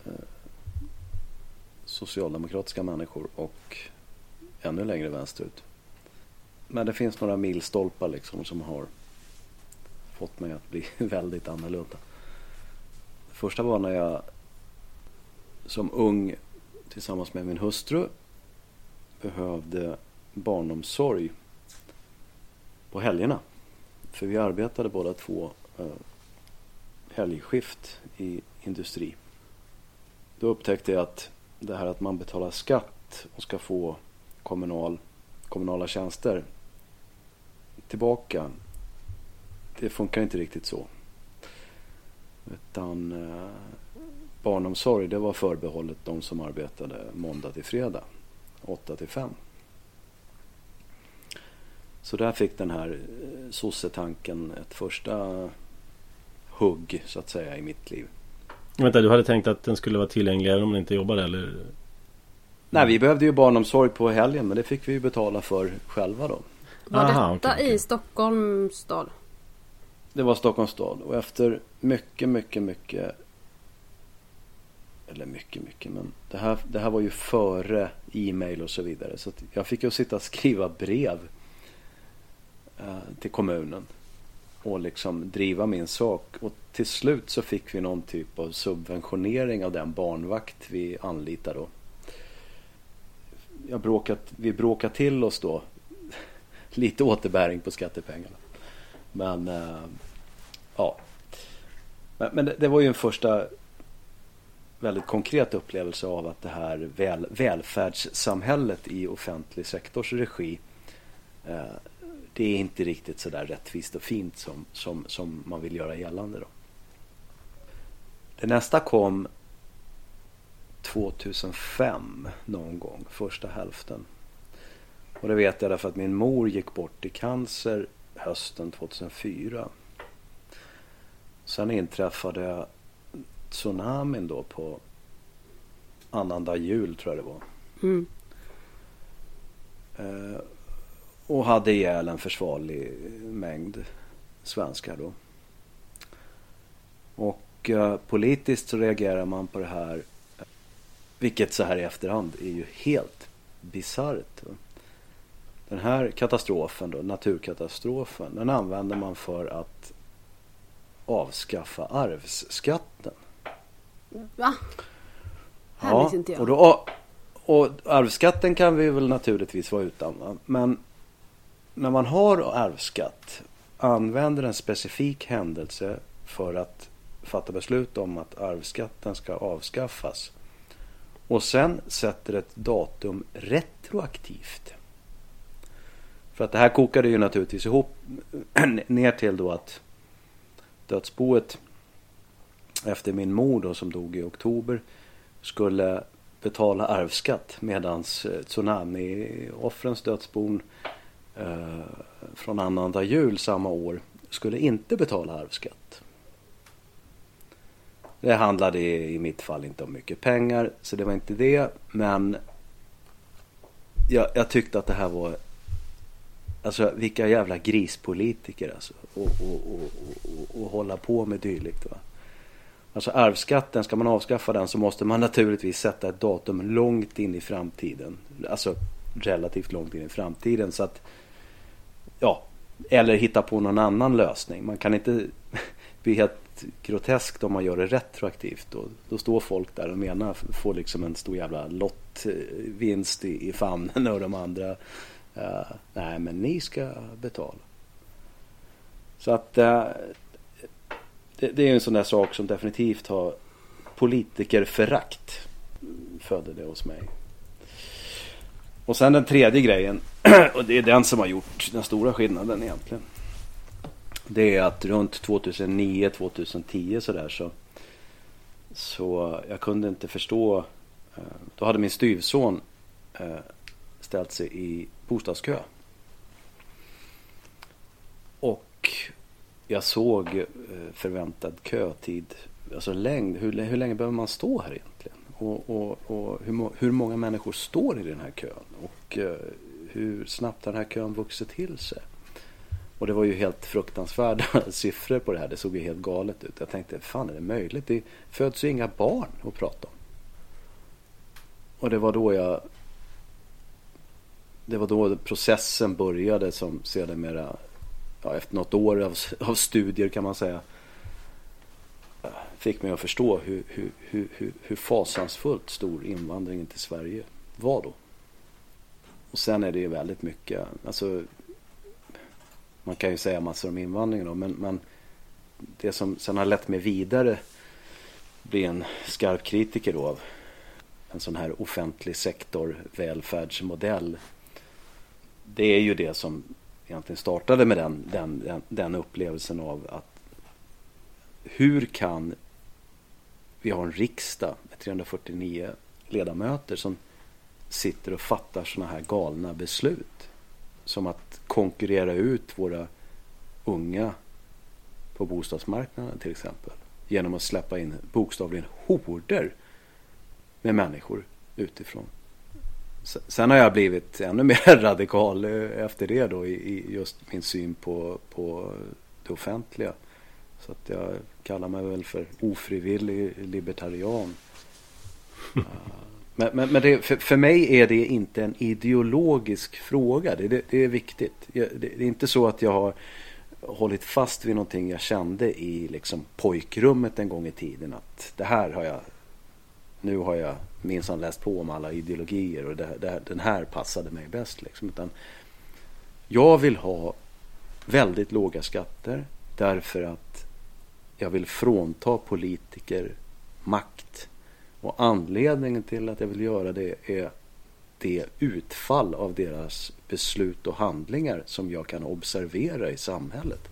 eh, socialdemokratiska människor och ännu längre vänsterut. Men det finns några milstolpar liksom som har fått mig att bli väldigt annorlunda. Det första var när jag som ung tillsammans med min hustru behövde barnomsorg på helgerna. För vi arbetade båda två eh, helgskift i industri. Då upptäckte jag att det här att man betalar skatt och ska få kommunal, kommunala tjänster tillbaka. Det funkar inte riktigt så. Utan eh, barnomsorg det var förbehållet de som arbetade måndag till fredag. 8 till 5. Så där fick den här eh, sossetanken ett första hugg så att säga i mitt liv. Vänta, du hade tänkt att den skulle vara tillgänglig även om den inte jobbade eller? Nej, vi behövde ju barnomsorg på helgen men det fick vi ju betala för själva då. Var Aha, detta okej, okej. i Stockholms stad? Det var Stockholms stad och efter mycket, mycket, mycket eller mycket, mycket men det här, det här var ju före e-mail och så vidare så att jag fick ju sitta och skriva brev eh, till kommunen och liksom driva min sak och till slut så fick vi någon typ av subventionering av den barnvakt vi anlitade då. Jag bråkat, vi bråkade till oss då lite återbäring på skattepengarna. Men eh, ja. Men, men det, det var ju en första väldigt konkret upplevelse av att det här väl, välfärdssamhället i offentlig sektors regi eh, det är inte riktigt så där rättvist och fint som, som, som man vill göra gällande. Då. Det nästa kom 2005 någon gång, första hälften. Och det vet jag därför att min mor gick bort i cancer hösten 2004. Sen inträffade tsunamin då på annandag jul tror jag det var. Mm. Eh, och hade ihjäl en försvarlig mängd svenskar då. Och eh, politiskt så reagerar man på det här. Vilket så här i efterhand är ju helt bisarrt. Den här katastrofen då, naturkatastrofen, den använder man för att avskaffa arvsskatten. Va? Här visste inte jag. och, då, och arvsskatten kan vi väl naturligtvis vara utan. Va? Men när man har arvsskatt använder en specifik händelse för att fatta beslut om att arvsskatten ska avskaffas. Och sen sätter ett datum retroaktivt. För att det här kokade ju naturligtvis ihop ner till då att dödsboet efter min mor då som dog i oktober skulle betala arvsskatt medans eh, tsunamioffrens tsunami-offrens dödsbon eh, från annandag jul samma år skulle inte betala arvsskatt. Det handlade i, i mitt fall inte om mycket pengar så det var inte det men jag, jag tyckte att det här var Alltså vilka jävla grispolitiker alltså. Och, och, och, och, och hålla på med dylikt va. Alltså arvsskatten, ska man avskaffa den så måste man naturligtvis sätta ett datum långt in i framtiden. Alltså relativt långt in i framtiden så att Ja, eller hitta på någon annan lösning. Man kan inte bli helt groteskt om man gör det retroaktivt. Då, då står folk där och menar får liksom en stor jävla lottvinst i, i famnen och de andra uh, nej men ni ska betala. Så att uh, det, det är en sån där sak som definitivt har politikerförakt födde det hos mig. Och sen den tredje grejen, och det är den som har gjort den stora skillnaden egentligen. Det är att runt 2009-2010 sådär så, så jag kunde inte förstå. Eh, då hade min styvson eh, ställt sig i bostadskö. Och jag såg eh, förväntad kötid, alltså längd. Hur, hur länge behöver man stå här egentligen? Och, och, och hur, hur, många människor står i den här kön? Och eh, hur snabbt har den här kön vuxit till sig? Och det var ju helt fruktansvärda siffror på det här. Det såg ju helt galet ut. Jag tänkte, fan är det möjligt? Det föds ju inga barn att prata om. Och det var då jag... Det var då processen började som sedermera, ja, efter något år av, av studier kan man säga, fick mig att förstå hur, hur, hur, hur, hur fasansfullt stor invandringen till Sverige var då. Och sen är det ju väldigt mycket, alltså man kan ju säga massor om invandringen då, men, men det som sen har lett mig vidare bli en skarp kritiker då av en sån här offentlig sektor välfärdsmodell. Det är ju det som egentligen startade med den, den, den, den upplevelsen av att hur kan vi ha en riksdag med 349 ledamöter som sitter och fattar sådana här galna beslut? Som att konkurrera ut våra unga på bostadsmarknaden till exempel. Genom att släppa in bokstavligen horder med människor utifrån. Sen har jag blivit ännu mer radikal eh, efter det då i just min syn på, på det offentliga. Så att jag kallar mig väl för ofrivillig libertarian. Men, men, men det, för, för, mig är det inte en ideologisk fråga. Det, det, det är viktigt. Det, det, är inte så att jag har hållit fast vid någonting jag kände i liksom pojkrummet en gång i tiden. Att det här har jag, nu har jag minsann läst på om alla ideologier och det, den här passade mig bäst. Liksom. Utan jag vill ha väldigt låga skatter därför att jag vill frånta politiker makt och anledningen till att jag vill göra det är det utfall av deras beslut och handlingar som jag kan observera i samhället.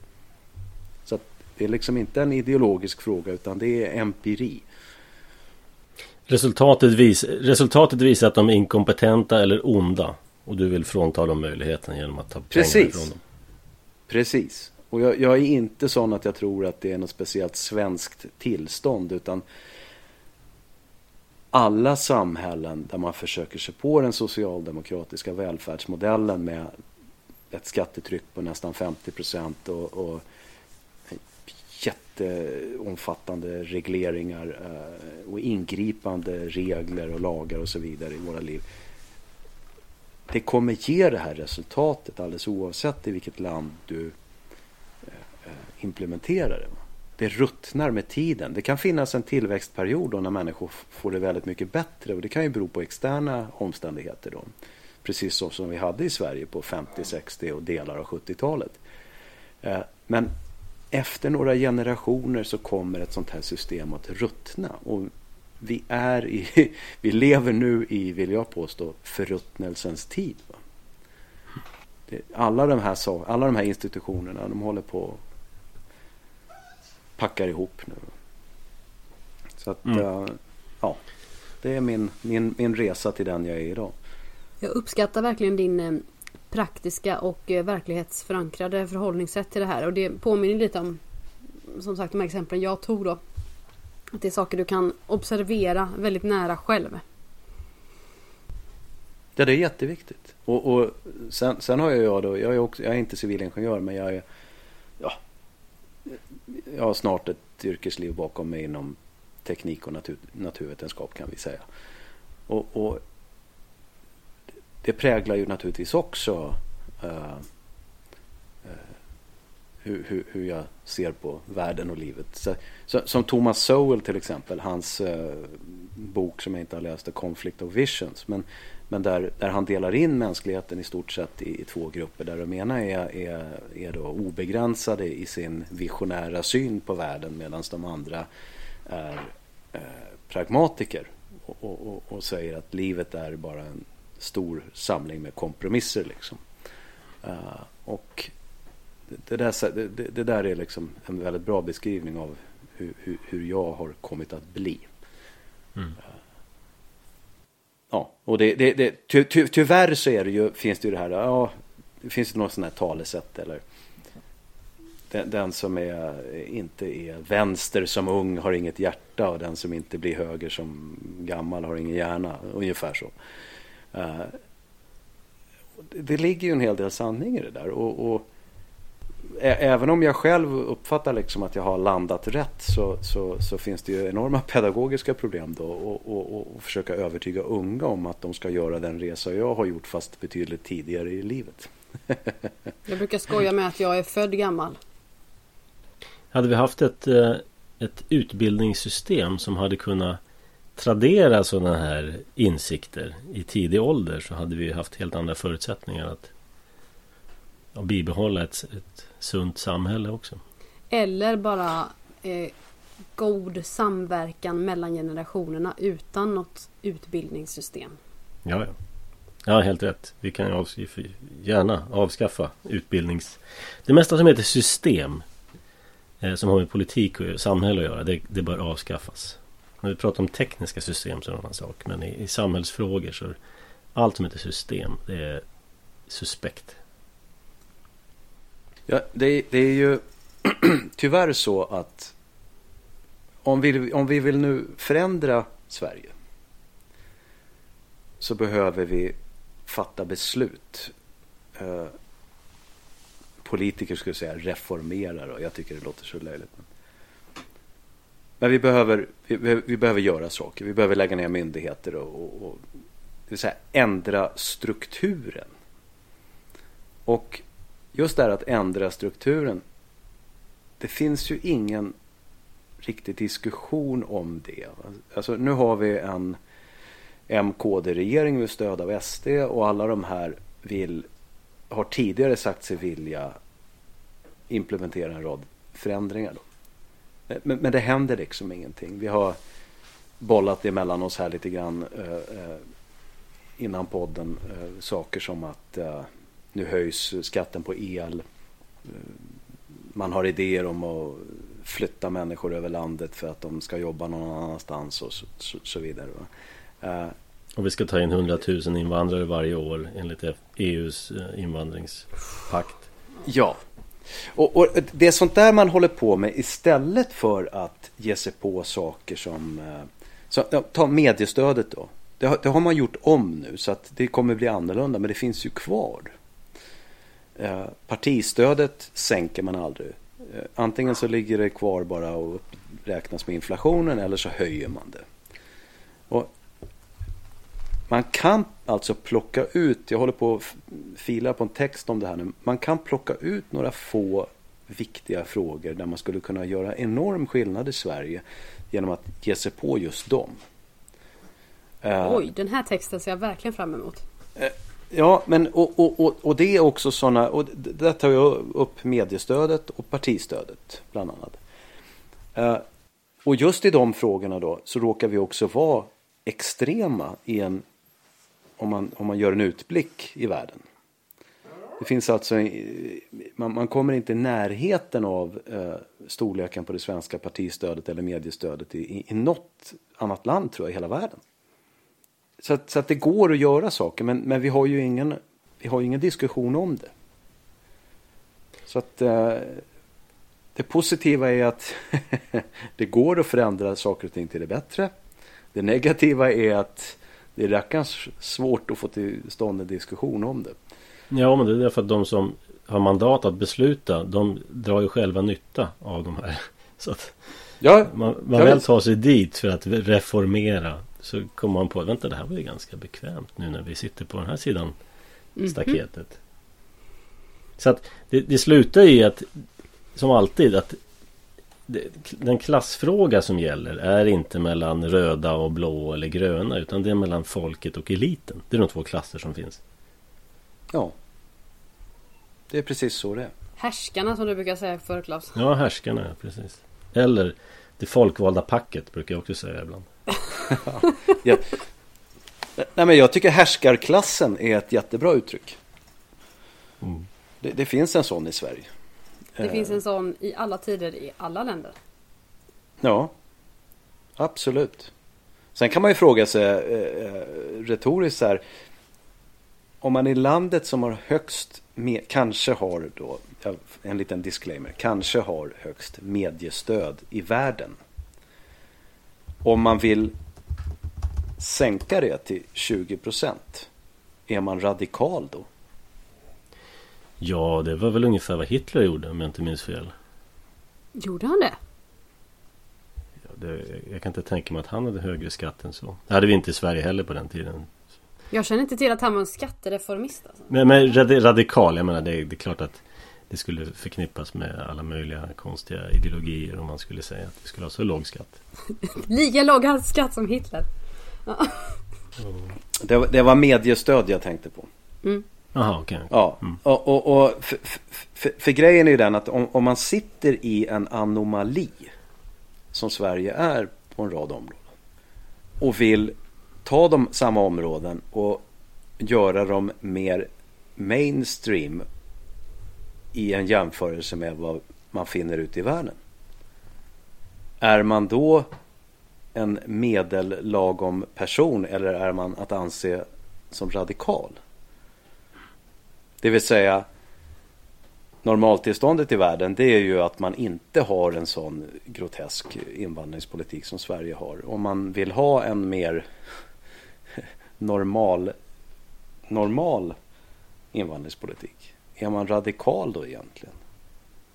Så det är liksom inte en ideologisk fråga utan det är empiri. Resultatet, vis, resultatet visar att de är inkompetenta eller onda. Och du vill frånta dem möjligheten genom att ta Precis. pengar ifrån dem. Precis. Och jag, jag, är inte sån att jag tror att det är något speciellt svenskt tillstånd utan alla samhällen där man försöker sig på den socialdemokratiska välfärdsmodellen med ett skattetryck på nästan 50 procent och, och jätteomfattande regleringar eh, och ingripande regler och lagar och så vidare i våra liv. Det kommer ge det här resultatet alldeles oavsett i vilket land du eh, eh implementerar det det ruttnar med tiden. Det kan finnas en tillväxtperiod då när människor får det väldigt mycket bättre och det kan ju bero på externa omständigheter då. Precis som vi hade i Sverige på 50, 60 och delar av 70-talet. Eh, men efter några generationer så kommer ett sånt här system att ruttna. Och vi, är i, vi lever nu i, vill jag påstå, förruttnelsens tid. Alla de, här, alla de här institutionerna de håller på packar ihop nu. Så att, mm. uh, ja. Det är min, min, min resa till den jag är idag. Jag uppskattar verkligen din eh, praktiska och eh, verklighetsförankrade förhållningssätt till det här. Och det påminner lite om som sagt de här exemplen jag tog då. Att det är saker du kan observera väldigt nära själv. Ja, det är jätteviktigt. Och, och sen, sen har jag då, jag är, också, jag är inte civilingenjör men jag är ja, jag har snart ett yrkesliv bakom mig inom teknik och natur, naturvetenskap kan vi säga. Och, och, det präglar ju naturligtvis också uh, hur, hur, hur, jag ser på världen och livet. Så, så, som Thomas Sowell till exempel, hans uh, bok som jag inte har läst, The Conflict of Visions. Men men där, där han delar in mänskligheten i stort sett i, i två grupper. Där de ena är, är, är då obegränsade i sin visionära syn på världen medan de andra är eh, pragmatiker och, och, och, säger att livet är bara en stor samling med kompromisser. Liksom. Uh, och det, där, det, det, där är liksom en väldigt bra beskrivning av hur, hur, hur jag har kommit att bli. Mm. Uh, ja, och det, det, ty, ty, tyvärr så är det ju, finns det ju det här, ja, finns det något sånt här talesätt eller den, den, som är, inte är vänster som ung har inget hjärta och den som inte blir höger som gammal har ingen hjärna. Ungefär så. Uh, det ligger ju en hel del sanning i det där. Och, och även om jag själv uppfattar liksom att jag har landat rätt så, så, så finns det ju enorma pedagogiska problem då och, och, och, försöka övertyga unga om att de ska göra den resa jag har gjort fast betydligt tidigare i livet. jag brukar skoja med att jag är född gammal. Hade vi haft ett, eh, ett utbildningssystem som hade kunnat tradera sådana här insikter i tidig ålder så hade vi haft helt andra förutsättningar att bibehålla ett, ett sunt samhälle också. Eller bara eh, god samverkan mellan generationerna utan något utbildningssystem. Ja, ja. Ja, helt rätt. Vi kan avskaffa, gärna avskaffa utbildnings... Det mesta som heter system eh, som har med politik och samhälle att göra, det, det bör avskaffas. När vi pratar om tekniska system så är det en annan sak. Men i, i samhällsfrågor så är allt som heter system, det är suspekt. Ja, det, det är ju tyvärr så att om vi, om vi vill nu förändra Sverige så behöver vi fatta beslut. Eh, politiker skulle säga reformera och jag tycker det låter så löjligt. Men, men vi, behöver, vi, vi, behöver göra saker. Vi behöver lägga ner myndigheter och, och, och det vill säga ändra strukturen. Och just det här att ändra strukturen. Det finns ju ingen riktig diskussion om det. Alltså nu har vi en MKD-regering med stöd av SD och alla de här vill, har tidigare sagt sig vilja implementera en rad förändringar. Då. Men, men det händer liksom ingenting. Vi har bollat det mellan oss här lite grann eh, eh, innan podden. Eh, saker som att eh, nu höjs skatten på el. Eh, man har idéer om att flytta människor över landet för att de ska jobba någon annanstans och så, så, så vidare. Och vi ska ta in 100 000 invandrare varje år enligt EUs invandringspakt. Ja, och, och, det är sånt där man håller på med istället för att ge sig på saker som... Eh, ta mediestödet då. Det har, det har, man gjort om nu så att det kommer bli annorlunda men det finns ju kvar. Eh, partistödet sänker man aldrig. Eh, antingen så ligger det kvar bara och räknas med inflationen eller så höjer man det. Och man kan alltså plocka ut, jag håller på att fila på en text om det här nu. Man kan plocka ut några få viktiga frågor där man skulle kunna göra enorm skillnad i Sverige genom att ge sig på just dem. Eh, Oj, den här texten ser jag verkligen fram emot. Uh, ja, men och, och, och, och, det är också sådana, och där tar jag upp mediestödet och partistödet bland annat. Uh, och just i de frågorna då så råkar vi också vara extrema i en om man, om man gör en utblick i världen. Det finns alltså, man, man kommer inte i närheten av eh, storleken på det svenska partistödet eller mediestödet i, i, i något annat land tror jag i hela världen. Så att, så att det går att göra saker men, men vi har ju ingen, vi har ingen diskussion om det. Så att eh, det positiva är att det går att förändra saker och ting till det bättre. Det negativa är att det är rackarns svårt att få till stånd en diskussion om det. Ja, men det är därför att de som har mandat att besluta, de drar ju själva nytta av de här. Så att ja, man, man väl tar sig dit för att reformera. Så kommer man på att vänta, det här var ju ganska bekvämt nu när vi sitter på den här sidan mm -hmm. staketet. Så att det, det slutar i att, som alltid, att den klassfråga som gäller är inte mellan röda och blå eller gröna utan det är mellan folket och eliten. Det är de två klasser som finns. Ja. Det är precis så det är. Härskarna som du brukar säga för Klas. Ja, härskarna, precis. Eller det folkvalda packet brukar jag också säga ibland. ja. Nej men jag tycker härskarklassen är ett jättebra uttryck. Mm. Det, det, finns en sån i Sverige. Det finns en sån i alla tider i alla länder. Ja, absolut. Sen kan man ju fråga sig eh, retoriskt så här. Om man i landet som har högst, med, kanske har då, en liten disclaimer, kanske har högst mediestöd i världen. Om man vill sänka det till 20 procent, är man radikal då? Ja, det var väl ungefär vad Hitler gjorde om jag inte minns fel. Gjorde han det? Ja, det jag kan inte tänka mig att han hade högre skatt än så. Det hade vi inte i Sverige heller på den tiden. Jag känner inte till att han var en skattereformist. Alltså. Men, men radikal, jag menar det, det är klart att det skulle förknippas med alla möjliga konstiga ideologier om man skulle säga att vi skulle ha så låg skatt. Lika låg skatt som Hitler. Ja. Det, var, det var mediestöd jag tänkte på. Mm. Okej. Okay. Ja, mm. och, och, och för, för, för, grejen är ju den att om, om, man sitter i en anomali som Sverige är på en rad områden och vill ta de samma områden och göra dem mer mainstream i en jämförelse med vad man finner ute i världen. Är man då en medellagom person eller är man att anse som radikal? Det vill säga normaltillståndet i världen det är ju att man inte har en sån grotesk invandringspolitik som Sverige har. Om man vill ha en mer normal, normal invandringspolitik. Är man radikal då egentligen?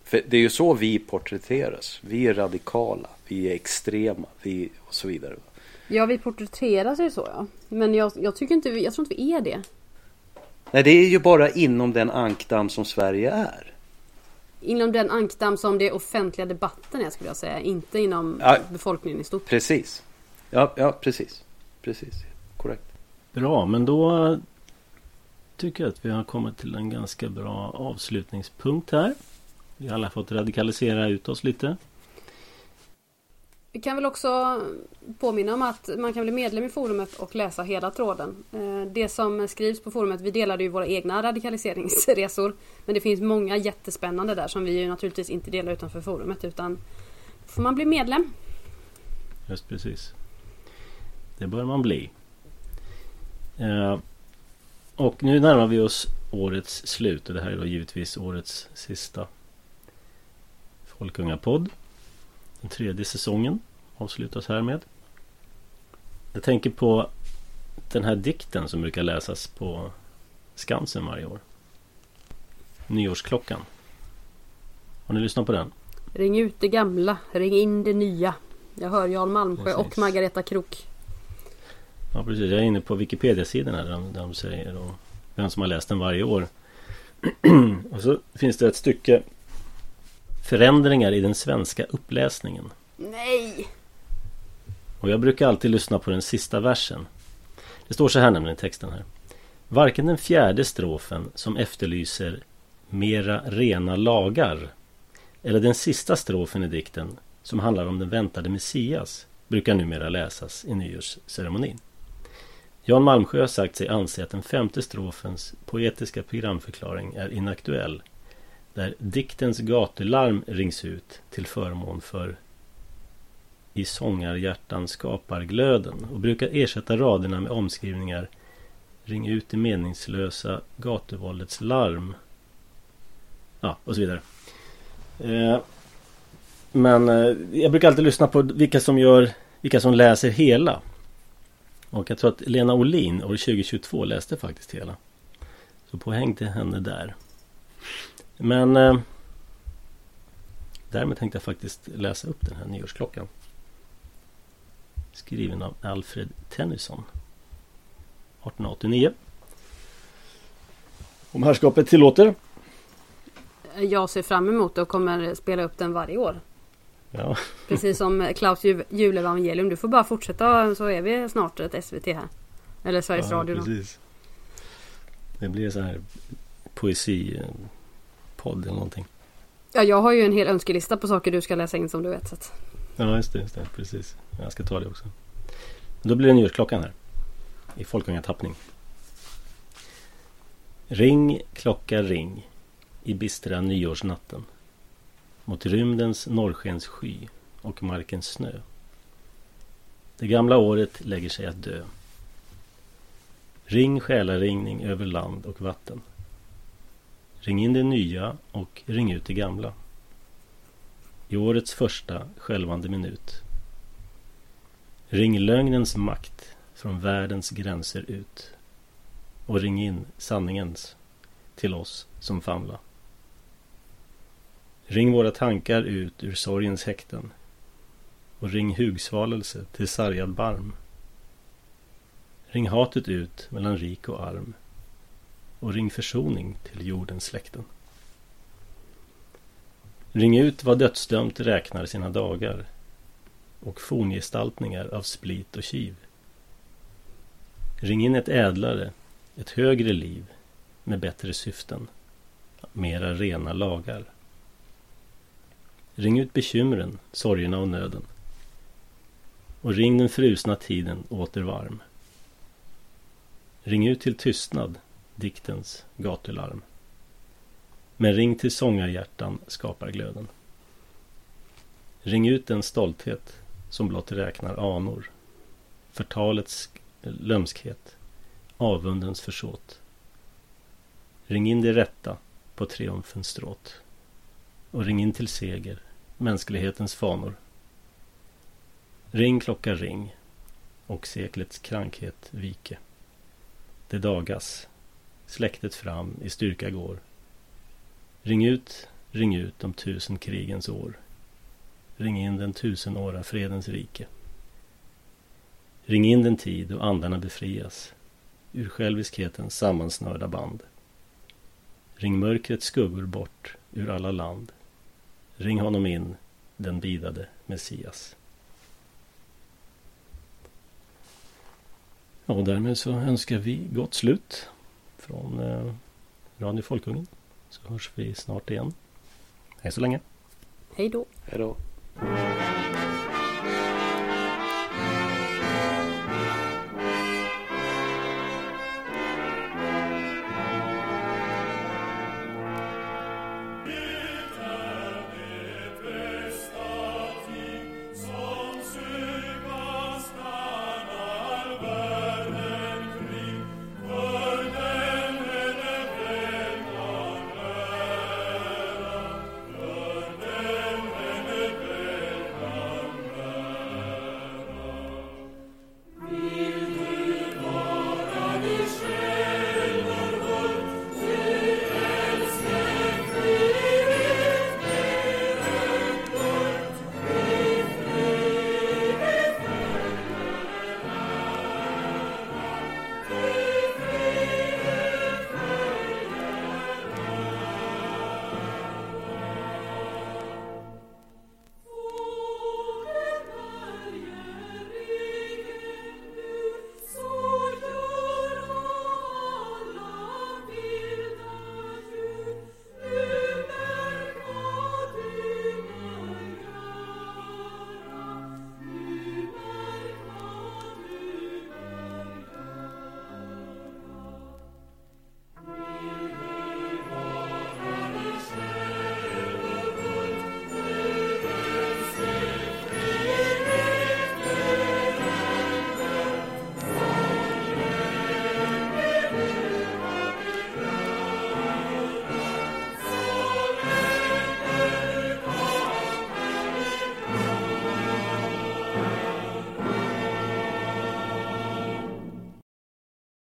För det är ju så vi porträtteras. Vi är radikala, vi är extrema vi, och så vidare. Ja, vi porträtteras ju så ja. Men jag, jag tycker inte jag tror inte vi är det. Nej, det är ju bara inom den ankdamm som Sverige är. Inom den ankdamm som det offentliga debatten är skulle jag säga. Inte inom ja, befolkningen i stort. Precis. Ja, ja precis. Precis. Korrekt. Bra, men då tycker jag att vi har kommit till en ganska bra avslutningspunkt här. Vi har alla fått radikalisera ut oss lite. Vi kan väl också påminna om att man kan bli medlem i forumet och läsa hela tråden. Eh, det som skrivs på forumet, vi delade ju våra egna radikaliseringsresor. Men det finns många jättespännande där som vi ju naturligtvis inte delar utanför forumet utan får man bli medlem. Just precis. Det bör man bli. Eh, och nu närmar vi oss årets slut och det här är då givetvis årets sista Folkungapodd. Den tredje säsongen avslutas härmed. Jag tänker på den här dikten som brukar läsas på Skansen varje år. Nyårsklockan. Har ni lyssnat på den? Ring ut det gamla, ring in det nya. Jag hör Jan Malmsjö precis. och Margareta Krok. Ja precis, jag är inne på Wikipedia-sidan här där de, där de säger vem som har läst den varje år. och så finns det ett stycke Förändringar i den svenska uppläsningen. Nej! Och jag brukar alltid lyssna på den sista versen. Det står så här nämligen i texten här. Varken den fjärde strofen som efterlyser mera rena lagar eller den sista strofen i dikten som handlar om den väntade Messias brukar numera läsas i nyårsceremonin. Jan Malmsjö har sagt sig anse att den femte strofens poetiska programförklaring är inaktuell där diktens gatularm rings ut till förmån för i sångarhjärtan skapar glöden och brukar ersätta raderna med omskrivningar Ring ut det meningslösa gatuvåldets larm. Ja, och så vidare. Eh, men eh, jag brukar alltid lyssna på vilka som gör Vilka som läser hela. Och jag tror att Lena Olin år 2022 läste faktiskt hela. Så poäng till henne där. Men eh, Därmed tänkte jag faktiskt läsa upp den här nyårsklockan. Skriven av Alfred Tennyson. 1889. Om herrskapet tillåter. Jag ser fram emot det och kommer spela upp den varje år. Ja. Precis som Klaus julevangelium. Du får bara fortsätta så är vi snart ett SVT här. Eller Sveriges ja, Radio. Precis. Det blir så här poesi podd eller någonting. Ja, jag har ju en hel önskelista på saker du ska läsa in som du vet. Så att... Ja, just det, just det. Precis. Jag ska ta det också. Då blir det nyårsklockan här. I folkungatappning. Ring, klocka, ring. I bistra nyårsnatten. Mot rymdens norrskenssky och markens snö. Det gamla året lägger sig att dö. Ring själaringning över land och vatten. Ring in det nya och ring ut det gamla. I årets första skälvande minut. Ring lögnens makt från världens gränser ut och ring in sanningens till oss som famla. Ring våra tankar ut ur sorgens häkten och ring hugsvalelse till sargad barm. Ring hatet ut mellan rik och arm och ring försoning till jordens släkten. Ring ut vad dödsdömt räknar sina dagar och forngestaltningar av split och kiv. Ring in ett ädlare, ett högre liv med bättre syften, mera rena lagar. Ring ut bekymren, sorgerna och nöden och ring den frusna tiden åter varm. Ring ut till tystnad, diktens gatularm. Men ring till sångarhjärtan skapar glöden. Ring ut den stolthet som blott räknar anor. Förtalets lömskhet, avundens försåt. Ring in det rätta på triumfens stråt. Och ring in till seger, mänsklighetens fanor. Ring klocka ring och seklets krankhet vike. Det dagas, släktet fram i styrka går. Ring ut, ring ut de tusen krigens år. Ring in den tusenåra fredens rike. Ring in den tid då andarna befrias ur själviskhetens sammansnörda band. Ring mörkrets skuggor bort ur alla land. Ring honom in, den bidade Messias. Ja, och därmed så önskar vi gott slut från eh, Radio Folkungen. Så hörs vi snart igen. Hej så länge. Hej då. Hej då.